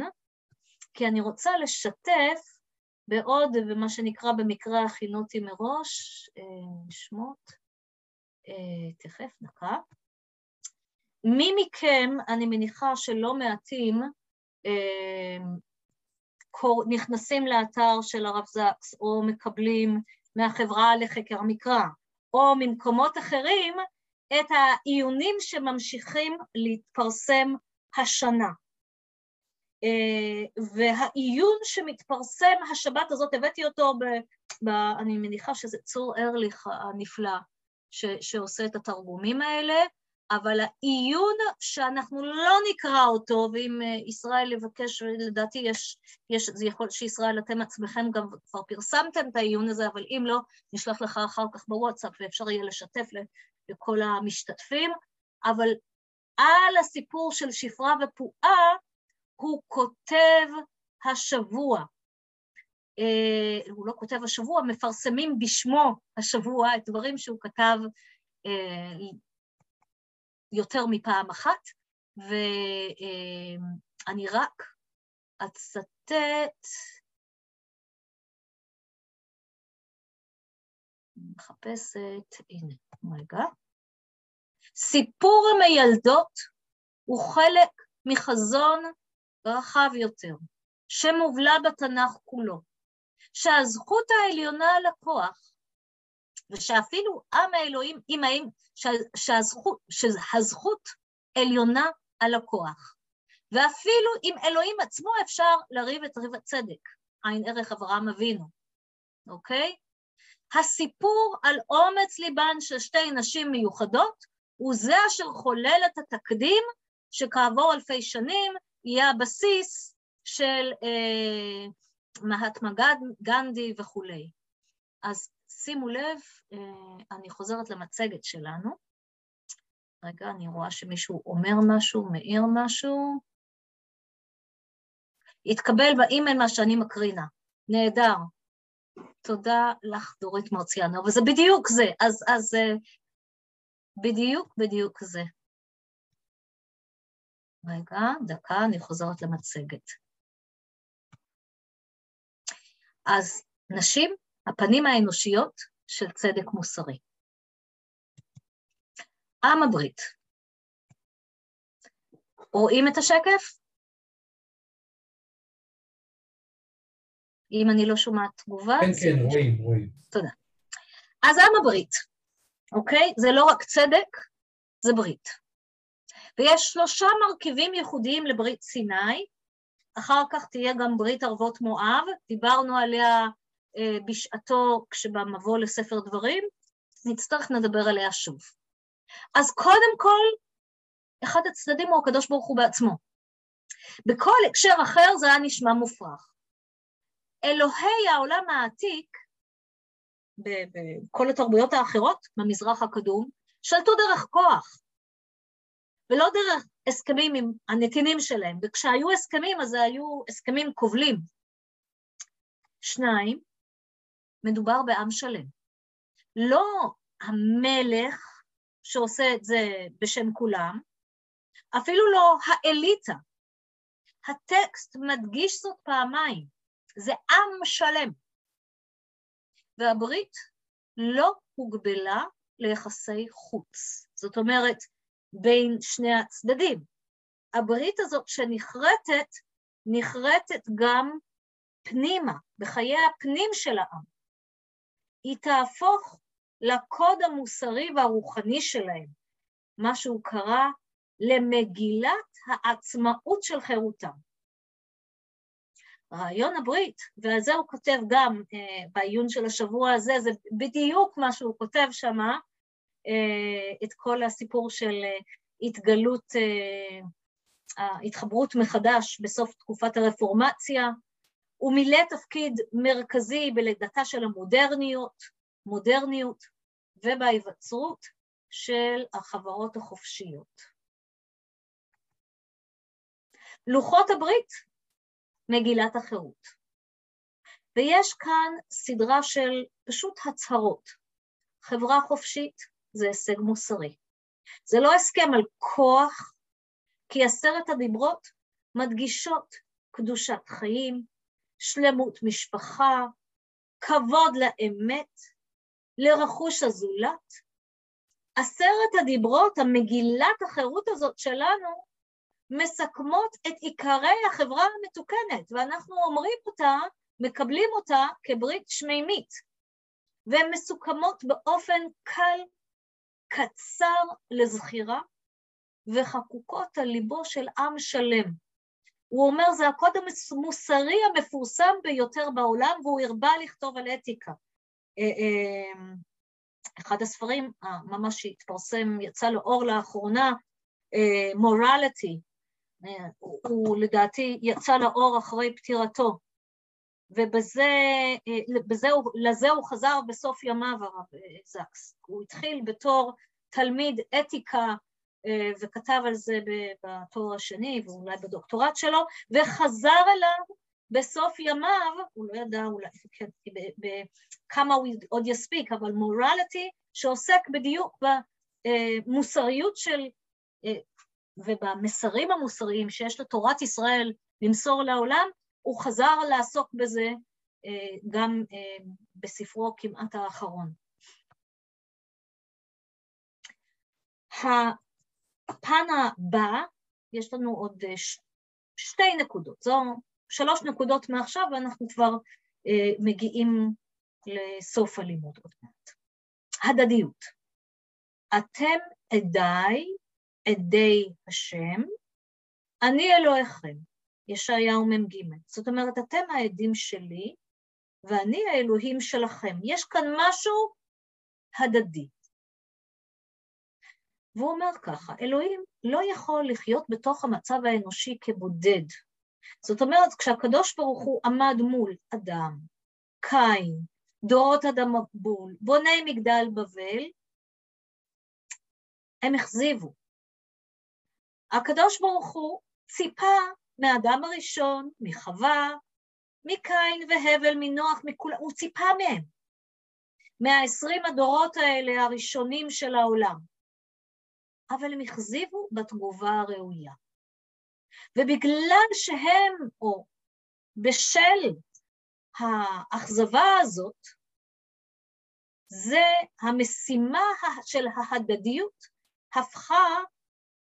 כי אני רוצה לשתף בעוד, ומה שנקרא במקרה הכינותי מראש, אה, שמות, אה, תכף, דקה. מי מכם, אני מניחה שלא מעטים, אה, נכנסים לאתר של הרב זקס או מקבלים מהחברה לחקר המקרא או ממקומות אחרים את העיונים שממשיכים להתפרסם השנה. אה, והעיון שמתפרסם השבת הזאת, הבאתי אותו, ב, ב, אני מניחה שזה צור ארליך הנפלא ש, שעושה את התרגומים האלה, אבל העיון שאנחנו לא נקרא אותו, ואם אה, ישראל יבקש, לדעתי יש, יש, זה יכול שישראל אתם עצמכם גם כבר פרסמתם את העיון הזה, אבל אם לא, נשלח לך אחר כך בוואטסאפ ואפשר יהיה לשתף לכל המשתתפים, אבל על הסיפור של שפרה ופועה, הוא כותב השבוע. Uh, הוא לא כותב השבוע, מפרסמים בשמו השבוע את דברים שהוא כתב uh, יותר מפעם אחת, ואני רק אצטט, מחפשת, הנה, רגע. סיפור המיילדות הוא חלק מחזון רחב יותר, שמובלע בתנ"ך כולו, שהזכות העליונה על הכוח, ושאפילו עם האלוהים, עם האם, שהזכות, שהזכות עליונה על הכוח. ואפילו עם אלוהים עצמו אפשר לריב את ריב הצדק, עין ערך אברהם אבינו, אוקיי? הסיפור על אומץ ליבן של שתי נשים מיוחדות הוא זה אשר חולל את התקדים שכעבור אלפי שנים יהיה הבסיס של אה, מהטמה גנדי וכולי. אז שימו לב, אה, אני חוזרת למצגת שלנו. רגע, אני רואה שמישהו אומר משהו, מעיר משהו. התקבל באימייל מה שאני מקרינה. נהדר. תודה לך, דורית מרציאנו. וזה בדיוק זה. אז, אז אה, בדיוק בדיוק זה. רגע, דקה, אני חוזרת למצגת. אז נשים, הפנים האנושיות של צדק מוסרי. עם הברית. רואים את השקף? אם אני לא שומעת תגובה... כן, כן, רואים, רואים. תודה. אז עם הברית, אוקיי? זה לא רק צדק, זה ברית. ויש שלושה מרכיבים ייחודיים לברית סיני, אחר כך תהיה גם ברית ערבות מואב, דיברנו עליה בשעתו כשבמבוא לספר דברים, נצטרך לדבר עליה שוב. אז קודם כל, אחד הצדדים הוא הקדוש ברוך הוא בעצמו. בכל הקשר אחר זה היה נשמע מופרך. אלוהי העולם העתיק, בכל התרבויות האחרות במזרח הקדום, שלטו דרך כוח, ולא דרך הסכמים עם הנתינים שלהם, וכשהיו הסכמים אז היו הסכמים כובלים. שניים, מדובר בעם שלם. לא המלך שעושה את זה בשם כולם, אפילו לא האליטה. הטקסט מדגיש זאת פעמיים, זה עם שלם. והברית לא הוגבלה ליחסי חוץ. זאת אומרת, בין שני הצדדים. הברית הזאת שנחרטת, נחרטת גם פנימה, בחיי הפנים של העם. היא תהפוך לקוד המוסרי והרוחני שלהם, מה שהוא קרא למגילת העצמאות של חירותם. רעיון הברית, ועל זה הוא כותב גם אה, בעיון של השבוע הזה, זה בדיוק מה שהוא כותב שמה, אה, את כל הסיפור של אה, התגלות, אה, ההתחברות מחדש בסוף תקופת הרפורמציה. הוא מילא תפקיד מרכזי בלידתה של המודרניות, מודרניות, ובהיווצרות של החברות החופשיות. לוחות הברית, מגילת החירות. ויש כאן סדרה של פשוט הצהרות. חברה חופשית, זה הישג מוסרי. זה לא הסכם על כוח, כי עשרת הדיברות מדגישות קדושת חיים, שלמות משפחה, כבוד לאמת, לרכוש הזולת. עשרת הדיברות, המגילת החירות הזאת שלנו, מסכמות את עיקרי החברה המתוקנת, ואנחנו אומרים אותה, מקבלים אותה כברית שמימית, והן מסוכמות באופן קל קצר לזכירה וחקוקות על ליבו של עם שלם. הוא אומר, זה הקוד המוסרי המפורסם ביותר בעולם, והוא הרבה לכתוב על אתיקה. אה, אה, אחד הספרים ממש שהתפרסם, יצא לאור לאחרונה, מורליטי, אה, הוא לדעתי יצא לאור אחרי פטירתו, ובזה בזה, לזה הוא חזר בסוף ימיו, הרב זקס. הוא התחיל בתור תלמיד אתיקה אה, וכתב על זה בתואר השני ואולי בדוקטורט שלו, וחזר אליו בסוף ימיו, הוא לא ידע אולי, כן, בכמה הוא עוד יספיק, אבל מורליטי, שעוסק בדיוק במוסריות של, אה, ובמסרים המוסריים שיש לתורת ישראל למסור לעולם, הוא חזר לעסוק בזה אה, גם בספרו כמעט האחרון. הפן הבא, יש לנו עוד אה, שתי נקודות, זו שלוש נקודות מעכשיו ואנחנו כבר אה, מגיעים לסוף הלימוד עוד מעט. הדדיות. אתם עדיי, עדי השם, אני אלוהיכם, ישעיהו מ"ג. זאת אומרת, אתם העדים שלי ואני האלוהים שלכם. יש כאן משהו הדדי. והוא אומר ככה, אלוהים לא יכול לחיות בתוך המצב האנושי כבודד. זאת אומרת, כשהקדוש ברוך הוא עמד מול אדם, קין, דורות אדם מבול, בוני מגדל בבל, הם הכזיבו. הקדוש ברוך הוא ציפה מהאדם הראשון, מחווה, מקין והבל, מנוח, מכולם, הוא ציפה מהם, מהעשרים הדורות האלה הראשונים של העולם. אבל הם הכזיבו בתגובה הראויה. ובגלל שהם, או בשל האכזבה הזאת, זה המשימה של ההדדיות הפכה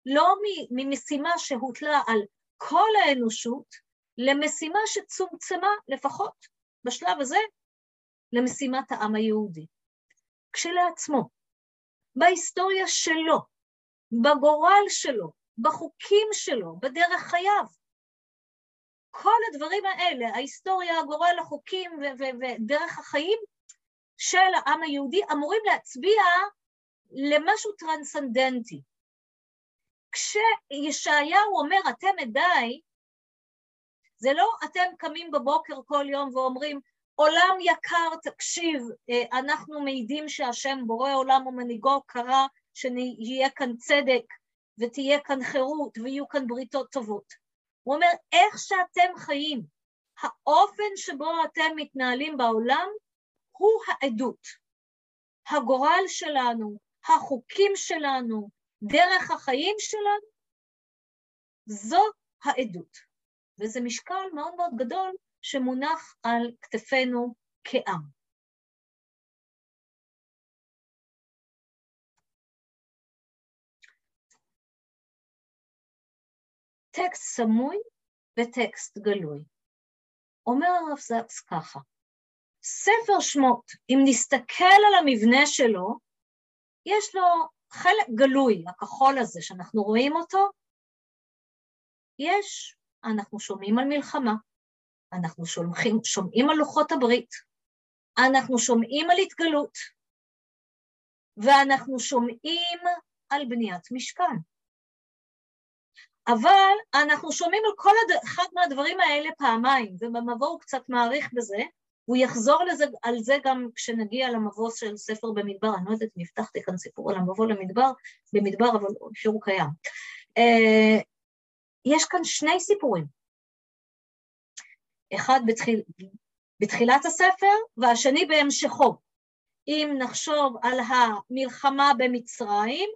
לא ממשימה שהוטלה על כל האנושות, למשימה שצומצמה לפחות בשלב הזה למשימת העם היהודי. כשלעצמו, בהיסטוריה שלו, בגורל שלו, בחוקים שלו, בדרך חייו. כל הדברים האלה, ההיסטוריה, הגורל, החוקים ודרך החיים של העם היהודי אמורים להצביע למשהו טרנסנדנטי. כשישעיהו אומר אתם עדיי, זה לא אתם קמים בבוקר כל יום ואומרים עולם יקר תקשיב, אה, אנחנו מעידים שהשם בורא עולם ומנהיגו קרא שיהיה כאן צדק ותהיה כאן חירות ויהיו כאן בריתות טובות. הוא אומר, איך שאתם חיים, האופן שבו אתם מתנהלים בעולם, הוא העדות. הגורל שלנו, החוקים שלנו, דרך החיים שלנו, זו העדות. וזה משקל מאוד מאוד גדול שמונח על כתפינו כעם. טקסט סמוי וטקסט גלוי. אומר הרב זקס ככה, ספר שמות, אם נסתכל על המבנה שלו, יש לו חלק גלוי, הכחול הזה שאנחנו רואים אותו, יש, אנחנו שומעים על מלחמה, אנחנו שומעים, שומעים על לוחות הברית, אנחנו שומעים על התגלות, ואנחנו שומעים על בניית משכן. אבל אנחנו שומעים על כל הד... אחד מהדברים האלה פעמיים, ובמבוא הוא קצת מעריך בזה, הוא יחזור לזה, על זה גם כשנגיע למבוא של ספר במדבר, אני לא יודעת אם הבטחתי כאן סיפור על המבוא למדבר, במדבר, אבל שהוא קיים. Uh, יש כאן שני סיפורים. אחד בתחיל, בתחילת הספר והשני בהמשכו. אם נחשוב על המלחמה במצרים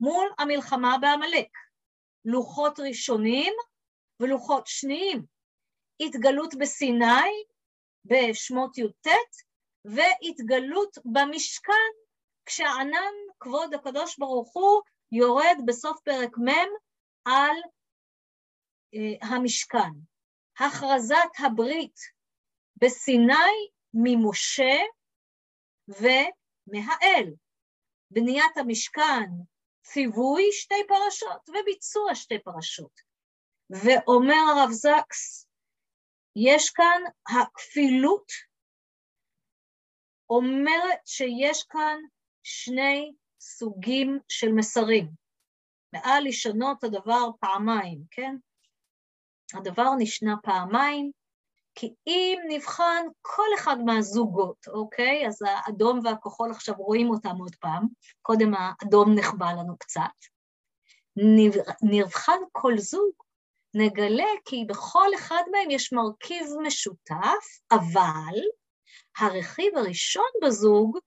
מול המלחמה בעמלק. לוחות ראשונים ולוחות שניים. התגלות בסיני בשמות י"ט והתגלות במשכן כשענן כבוד הקדוש ברוך הוא יורד בסוף פרק מ' על uh, המשכן. הכרזת הברית בסיני ממשה ומהאל. בניית המשכן ציווי שתי פרשות וביצוע שתי פרשות. ואומר הרב זקס, יש כאן הכפילות אומרת שיש כאן שני סוגים של מסרים. מעל לשנות הדבר פעמיים, כן? הדבר נשנה פעמיים, כי אם נבחן כל אחד מהזוגות, אוקיי? אז האדום והכחול עכשיו רואים אותם עוד פעם, קודם האדום נחבא לנו קצת. נבחן כל זוג, נגלה כי בכל אחד מהם יש מרכיב משותף, אבל הרכיב הראשון בזוג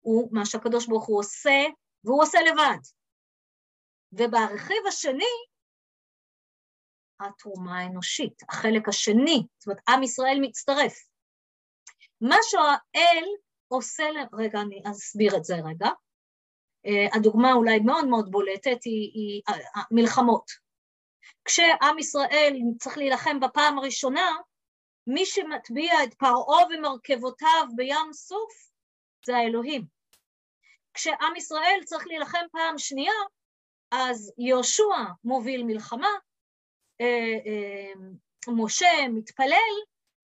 הוא מה שהקדוש ברוך הוא עושה, והוא עושה לבד. וברכיב השני התרומה האנושית, החלק השני, זאת אומרת, עם ישראל מצטרף. מה שהאל עושה, רגע, אני אסביר את זה רגע. Uh, הדוגמה אולי מאוד מאוד בולטת היא, היא מלחמות. כשעם ישראל צריך להילחם בפעם הראשונה, מי שמטביע את פרעה ומרכבותיו בים סוף זה האלוהים. כשעם ישראל צריך להילחם פעם שנייה, אז יהושע מוביל מלחמה, אה, אה, משה מתפלל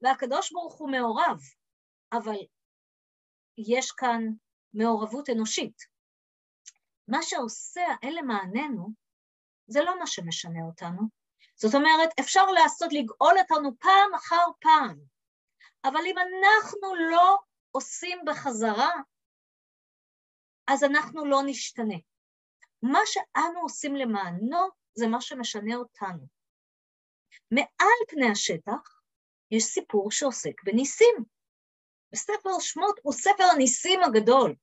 והקדוש ברוך הוא מעורב, אבל יש כאן מעורבות אנושית. מה שעושה האל למעננו, זה לא מה שמשנה אותנו. זאת אומרת, אפשר לעשות, לגאול אותנו פעם אחר פעם, אבל אם אנחנו לא עושים בחזרה, אז אנחנו לא נשתנה. מה שאנו עושים למענו זה מה שמשנה אותנו. מעל פני השטח יש סיפור שעוסק בניסים. וספר שמות הוא ספר הניסים הגדול.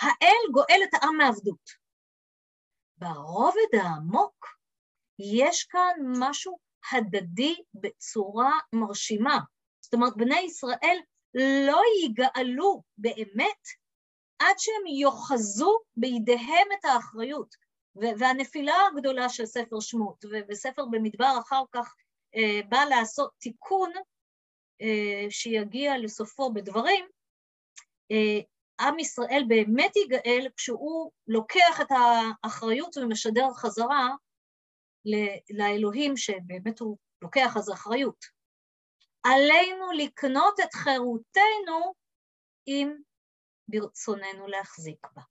האל גואל את העם מעבדות. ברובד העמוק יש כאן משהו הדדי בצורה מרשימה. זאת אומרת, בני ישראל לא יגאלו באמת עד שהם יאחזו בידיהם את האחריות. והנפילה הגדולה של ספר שמות, וספר במדבר אחר כך אה, בא לעשות תיקון אה, שיגיע לסופו בדברים, אה, עם ישראל באמת יגאל כשהוא לוקח את האחריות ומשדר חזרה לאלוהים שבאמת הוא לוקח אז אחריות. עלינו לקנות את חירותנו אם ברצוננו להחזיק בה.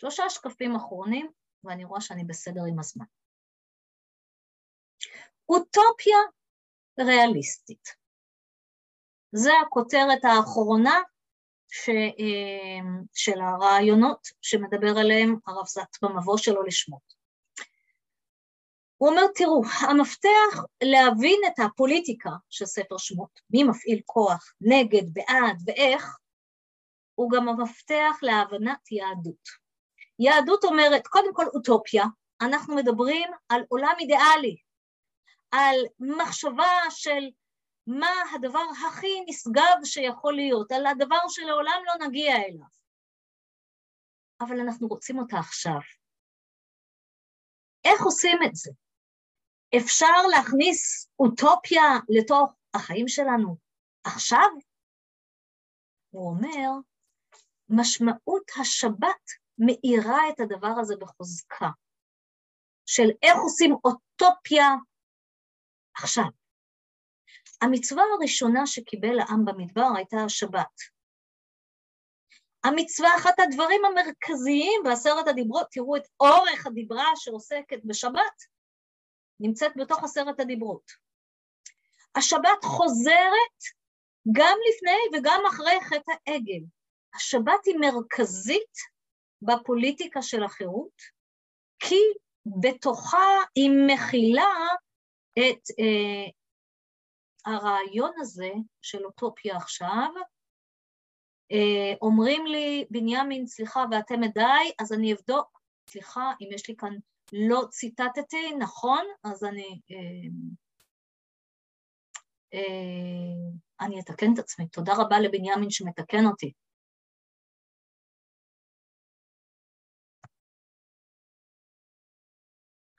שלושה שקפים אחרונים, ואני רואה שאני בסדר עם הזמן. אוטופיה ריאליסטית. זה הכותרת האחרונה ש, אה, של הרעיונות שמדבר עליהם הרב זת במבוא שלו לשמות. הוא אומר, תראו, המפתח להבין את הפוליטיקה של ספר שמות, מי מפעיל כוח, נגד, בעד ואיך, הוא גם המפתח להבנת יהדות. יהדות אומרת, קודם כל אוטופיה, אנחנו מדברים על עולם אידיאלי, על מחשבה של מה הדבר הכי נשגב שיכול להיות, על הדבר שלעולם לא נגיע אליו. אבל אנחנו רוצים אותה עכשיו. איך עושים את זה? אפשר להכניס אוטופיה לתוך החיים שלנו עכשיו? הוא אומר, משמעות השבת מאירה את הדבר הזה בחוזקה, של איך עושים אוטופיה עכשיו. המצווה הראשונה שקיבל העם במדבר הייתה השבת. המצווה, אחת הדברים המרכזיים בעשרת הדיברות, תראו את אורך הדיברה שעוסקת בשבת, נמצאת בתוך עשרת הדיברות. השבת חוזרת גם לפני וגם אחרי חטא העגל. השבת היא מרכזית בפוליטיקה של החירות, כי בתוכה היא מכילה את אה, הרעיון הזה של אוטופיה עכשיו, אה, אומרים לי, בנימין, סליחה, ואתם עדיי, אז אני אבדוק, סליחה, אם יש לי כאן לא ציטטתי, נכון, אז אני... אה, אה, אני אתקן את עצמי. תודה רבה לבנימין שמתקן אותי.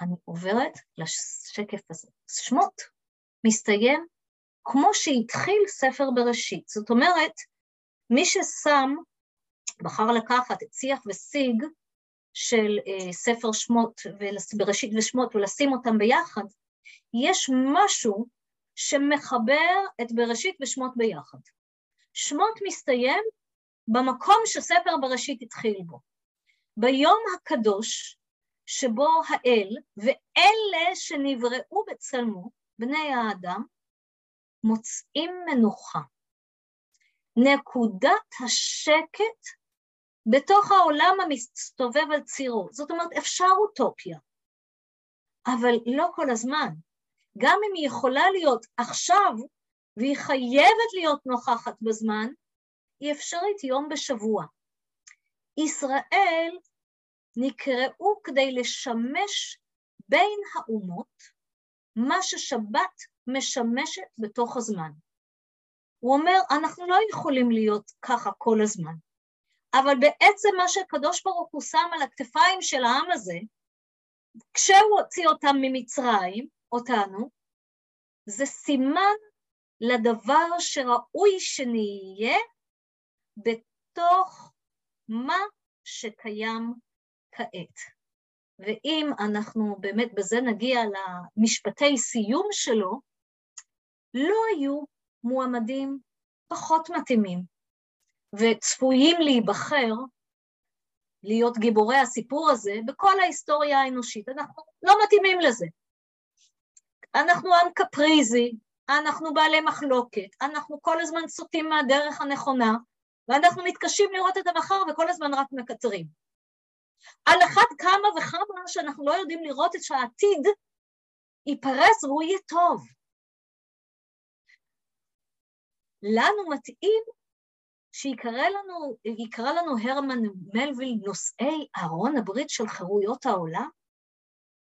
אני עוברת לשקף הזה. שמות מסתיים כמו שהתחיל ספר בראשית. זאת אומרת, מי ששם, בחר לקחת את שיח וסיג של אה, ספר שמות, בראשית ושמות, ולשים אותם ביחד, יש משהו שמחבר את בראשית ושמות ביחד. שמות מסתיים במקום שספר בראשית התחיל בו. ביום הקדוש שבו האל ואלה שנבראו בצלמו, בני האדם, מוצאים מנוחה. נקודת השקט בתוך העולם המסתובב על צירו. זאת אומרת, אפשר אוטופיה, אבל לא כל הזמן. גם אם היא יכולה להיות עכשיו, והיא חייבת להיות נוכחת בזמן, היא אפשרית יום בשבוע. ישראל נקראו כדי לשמש בין האומות מה ששבת משמשת בתוך הזמן. הוא אומר, אנחנו לא יכולים להיות ככה כל הזמן, אבל בעצם מה שהקדוש ברוך הוא שם על הכתפיים של העם הזה, כשהוא הוציא אותם ממצרים, אותנו, זה סימן לדבר שראוי שנהיה בתוך מה שקיים כעת. ואם אנחנו באמת בזה נגיע למשפטי סיום שלו, לא היו מועמדים פחות מתאימים וצפויים להיבחר, להיות גיבורי הסיפור הזה, בכל ההיסטוריה האנושית. אנחנו לא מתאימים לזה. אנחנו עם קפריזי, אנחנו בעלי מחלוקת, אנחנו כל הזמן סוטים מהדרך הנכונה, ואנחנו מתקשים לראות את המחר וכל הזמן רק מקצרים. על אחת כמה וכמה שאנחנו לא יודעים לראות את שהעתיד ייפרס והוא יהיה טוב. לנו מתאים שיקרא לנו, לנו הרמן מלוויל נושאי ארון הברית של חירויות העולם?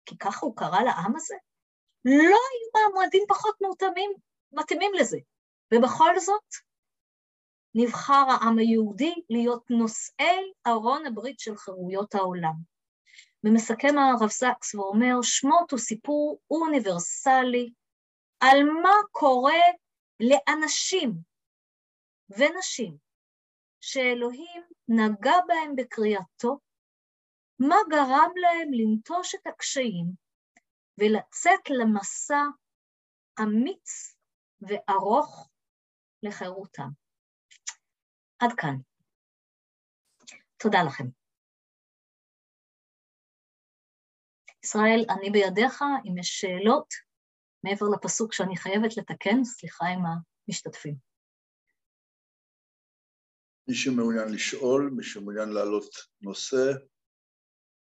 כי ככה הוא קרא לעם הזה? לא היו מעמדים פחות מותאמים, מתאימים לזה. ובכל זאת, נבחר העם היהודי להיות נושאי ארון הברית של חירויות העולם. ומסכם הרב זקס ואומר, שמות הוא סיפור אוניברסלי על מה קורה לאנשים ונשים שאלוהים נגע בהם בקריאתו, מה גרם להם לנטוש את הקשיים ולצאת למסע אמיץ וארוך לחירותם. עד כאן. תודה לכם. ישראל, אני בידיך, אם יש שאלות, מעבר לפסוק שאני חייבת לתקן, סליחה עם המשתתפים. מי שמעוניין לשאול, מי שמעוניין להעלות נושא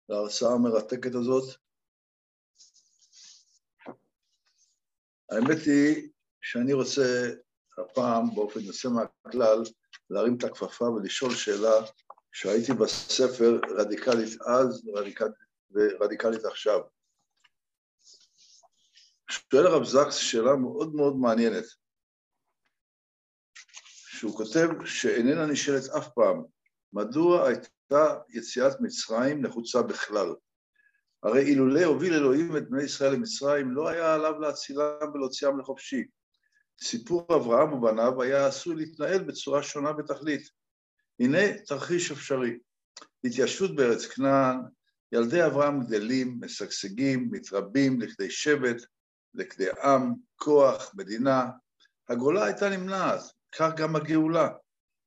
להרצאה המרתקת הזאת. האמת היא שאני רוצה הפעם, באופן יוצא מהכלל, להרים את הכפפה ולשאול שאלה שהייתי בספר רדיקלית אז ורדיקלית, ורדיקלית עכשיו. שואל הרב זקס שאלה מאוד מאוד מעניינת, שהוא כותב שאיננה נשאלת אף פעם, מדוע הייתה יציאת מצרים נחוצה בכלל? הרי אילולא הוביל אלוהים את בני ישראל למצרים, לא היה עליו להצילם ולהוציאם לחופשי. סיפור אברהם ובניו היה עשוי להתנהל בצורה שונה בתכלית. הנה תרחיש אפשרי. התיישבות בארץ כנען, ילדי אברהם גדלים, משגשגים, מתרבים לכדי שבט, לכדי עם, כוח, מדינה. הגולה הייתה נמנעת, כך גם הגאולה.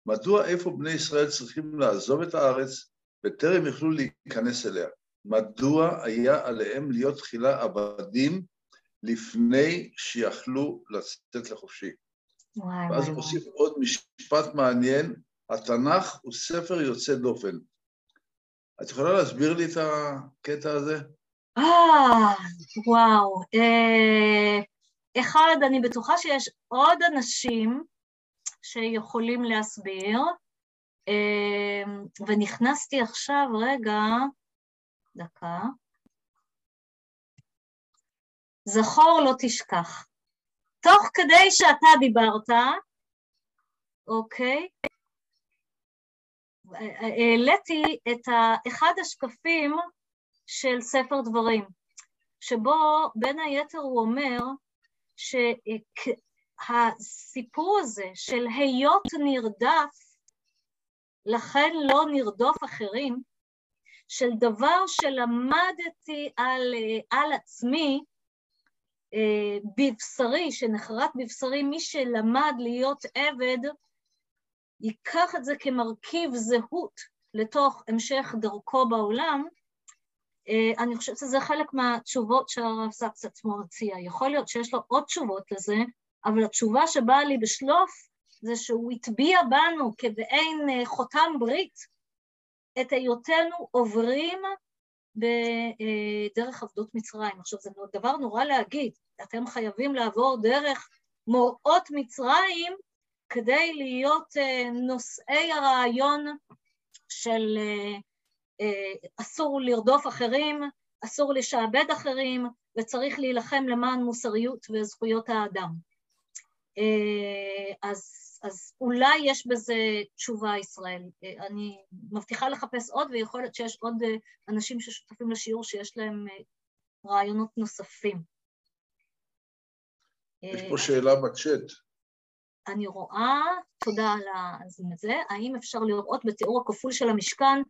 מדוע איפה בני ישראל צריכים לעזוב את הארץ בטרם יוכלו להיכנס אליה? מדוע היה עליהם להיות תחילה עבדים לפני שיכלו לצאת לחופשי? וואי ואז הוא מוסיף עוד משפט מעניין, התנ"ך הוא ספר יוצא דופן. את יכולה להסביר לי את הקטע הזה? אה, וואו. אה, אחד, אני בטוחה שיש עוד אנשים שיכולים להסביר, אה, ונכנסתי עכשיו, רגע, דקה. זכור לא תשכח. תוך כדי שאתה דיברת, אוקיי, העליתי את אחד השקפים של ספר דברים, שבו בין היתר הוא אומר שהסיפור הזה של היות נרדף, לכן לא נרדוף אחרים, של דבר שלמדתי על, על עצמי, אה, בבשרי, שנחרט בבשרי, מי שלמד להיות עבד, ייקח את זה כמרכיב זהות לתוך המשך דרכו בעולם, אה, אני חושבת שזה חלק מהתשובות שהרב סקס עצמו הציע. יכול להיות שיש לו עוד תשובות לזה, אבל התשובה שבאה לי בשלוף זה שהוא הטביע בנו כבעין אה, חותם ברית את היותנו עוברים בדרך עבדות מצרים. עכשיו, זה דבר נורא להגיד, אתם חייבים לעבור דרך מוראות מצרים כדי להיות אה, נושאי הרעיון של אה, אה, אסור לרדוף אחרים, אסור לשעבד אחרים, וצריך להילחם למען מוסריות וזכויות האדם. אז, אז אולי יש בזה תשובה ישראלית. אני מבטיחה לחפש עוד, ויכול להיות שיש עוד אנשים ששותפים לשיעור שיש להם רעיונות נוספים. יש פה שאלה בצ'אט. אני רואה, תודה על זה, האם אפשר לראות בתיאור הכפול של המשכן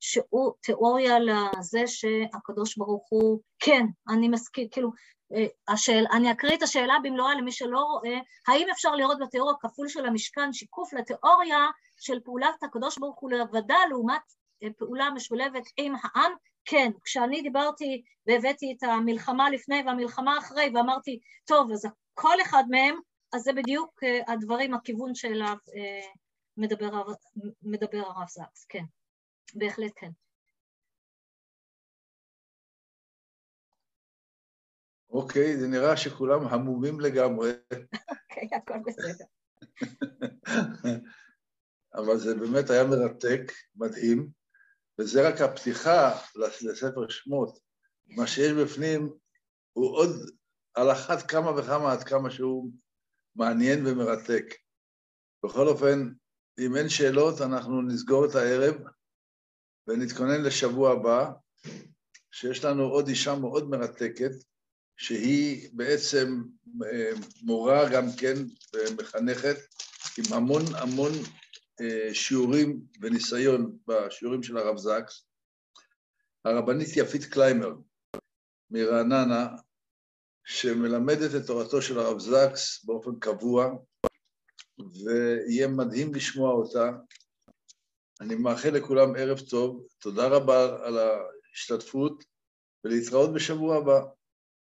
שהוא תיאוריה לזה שהקדוש ברוך הוא, כן, אני מסכים, כאילו, אה, השאל, אני אקריא את השאלה במלואה למי שלא רואה, האם אפשר לראות בתיאור הכפול של המשכן שיקוף לתיאוריה של פעולת הקדוש ברוך הוא לבדה לעומת אה, פעולה משולבת עם העם? כן, כשאני דיברתי והבאתי את המלחמה לפני והמלחמה אחרי ואמרתי, טוב, אז כל אחד מהם אז זה בדיוק אה, הדברים, הכיוון שאליו אה, מדבר, מדבר הרב זקס, כן, בהחלט כן. אוקיי, זה נראה שכולם המומים לגמרי. אוקיי, הכל בסדר. אבל זה באמת היה מרתק, מדהים, וזה רק הפתיחה לספר שמות. מה שיש בפנים הוא עוד על אחת כמה וכמה עד כמה שהוא מעניין ומרתק. בכל אופן, אם אין שאלות, אנחנו נסגור את הערב ונתכונן לשבוע הבא, שיש לנו עוד אישה מאוד מרתקת, שהיא בעצם אה, מורה גם כן ומחנכת, עם המון המון אה, שיעורים וניסיון בשיעורים של הרב זקס. הרבנית יפית קליימר מרעננה, שמלמדת את תורתו של הרב זקס באופן קבוע, ויהיה מדהים לשמוע אותה. אני מאחל לכולם ערב טוב, תודה רבה על ההשתתפות, ולהתראות בשבוע הבא.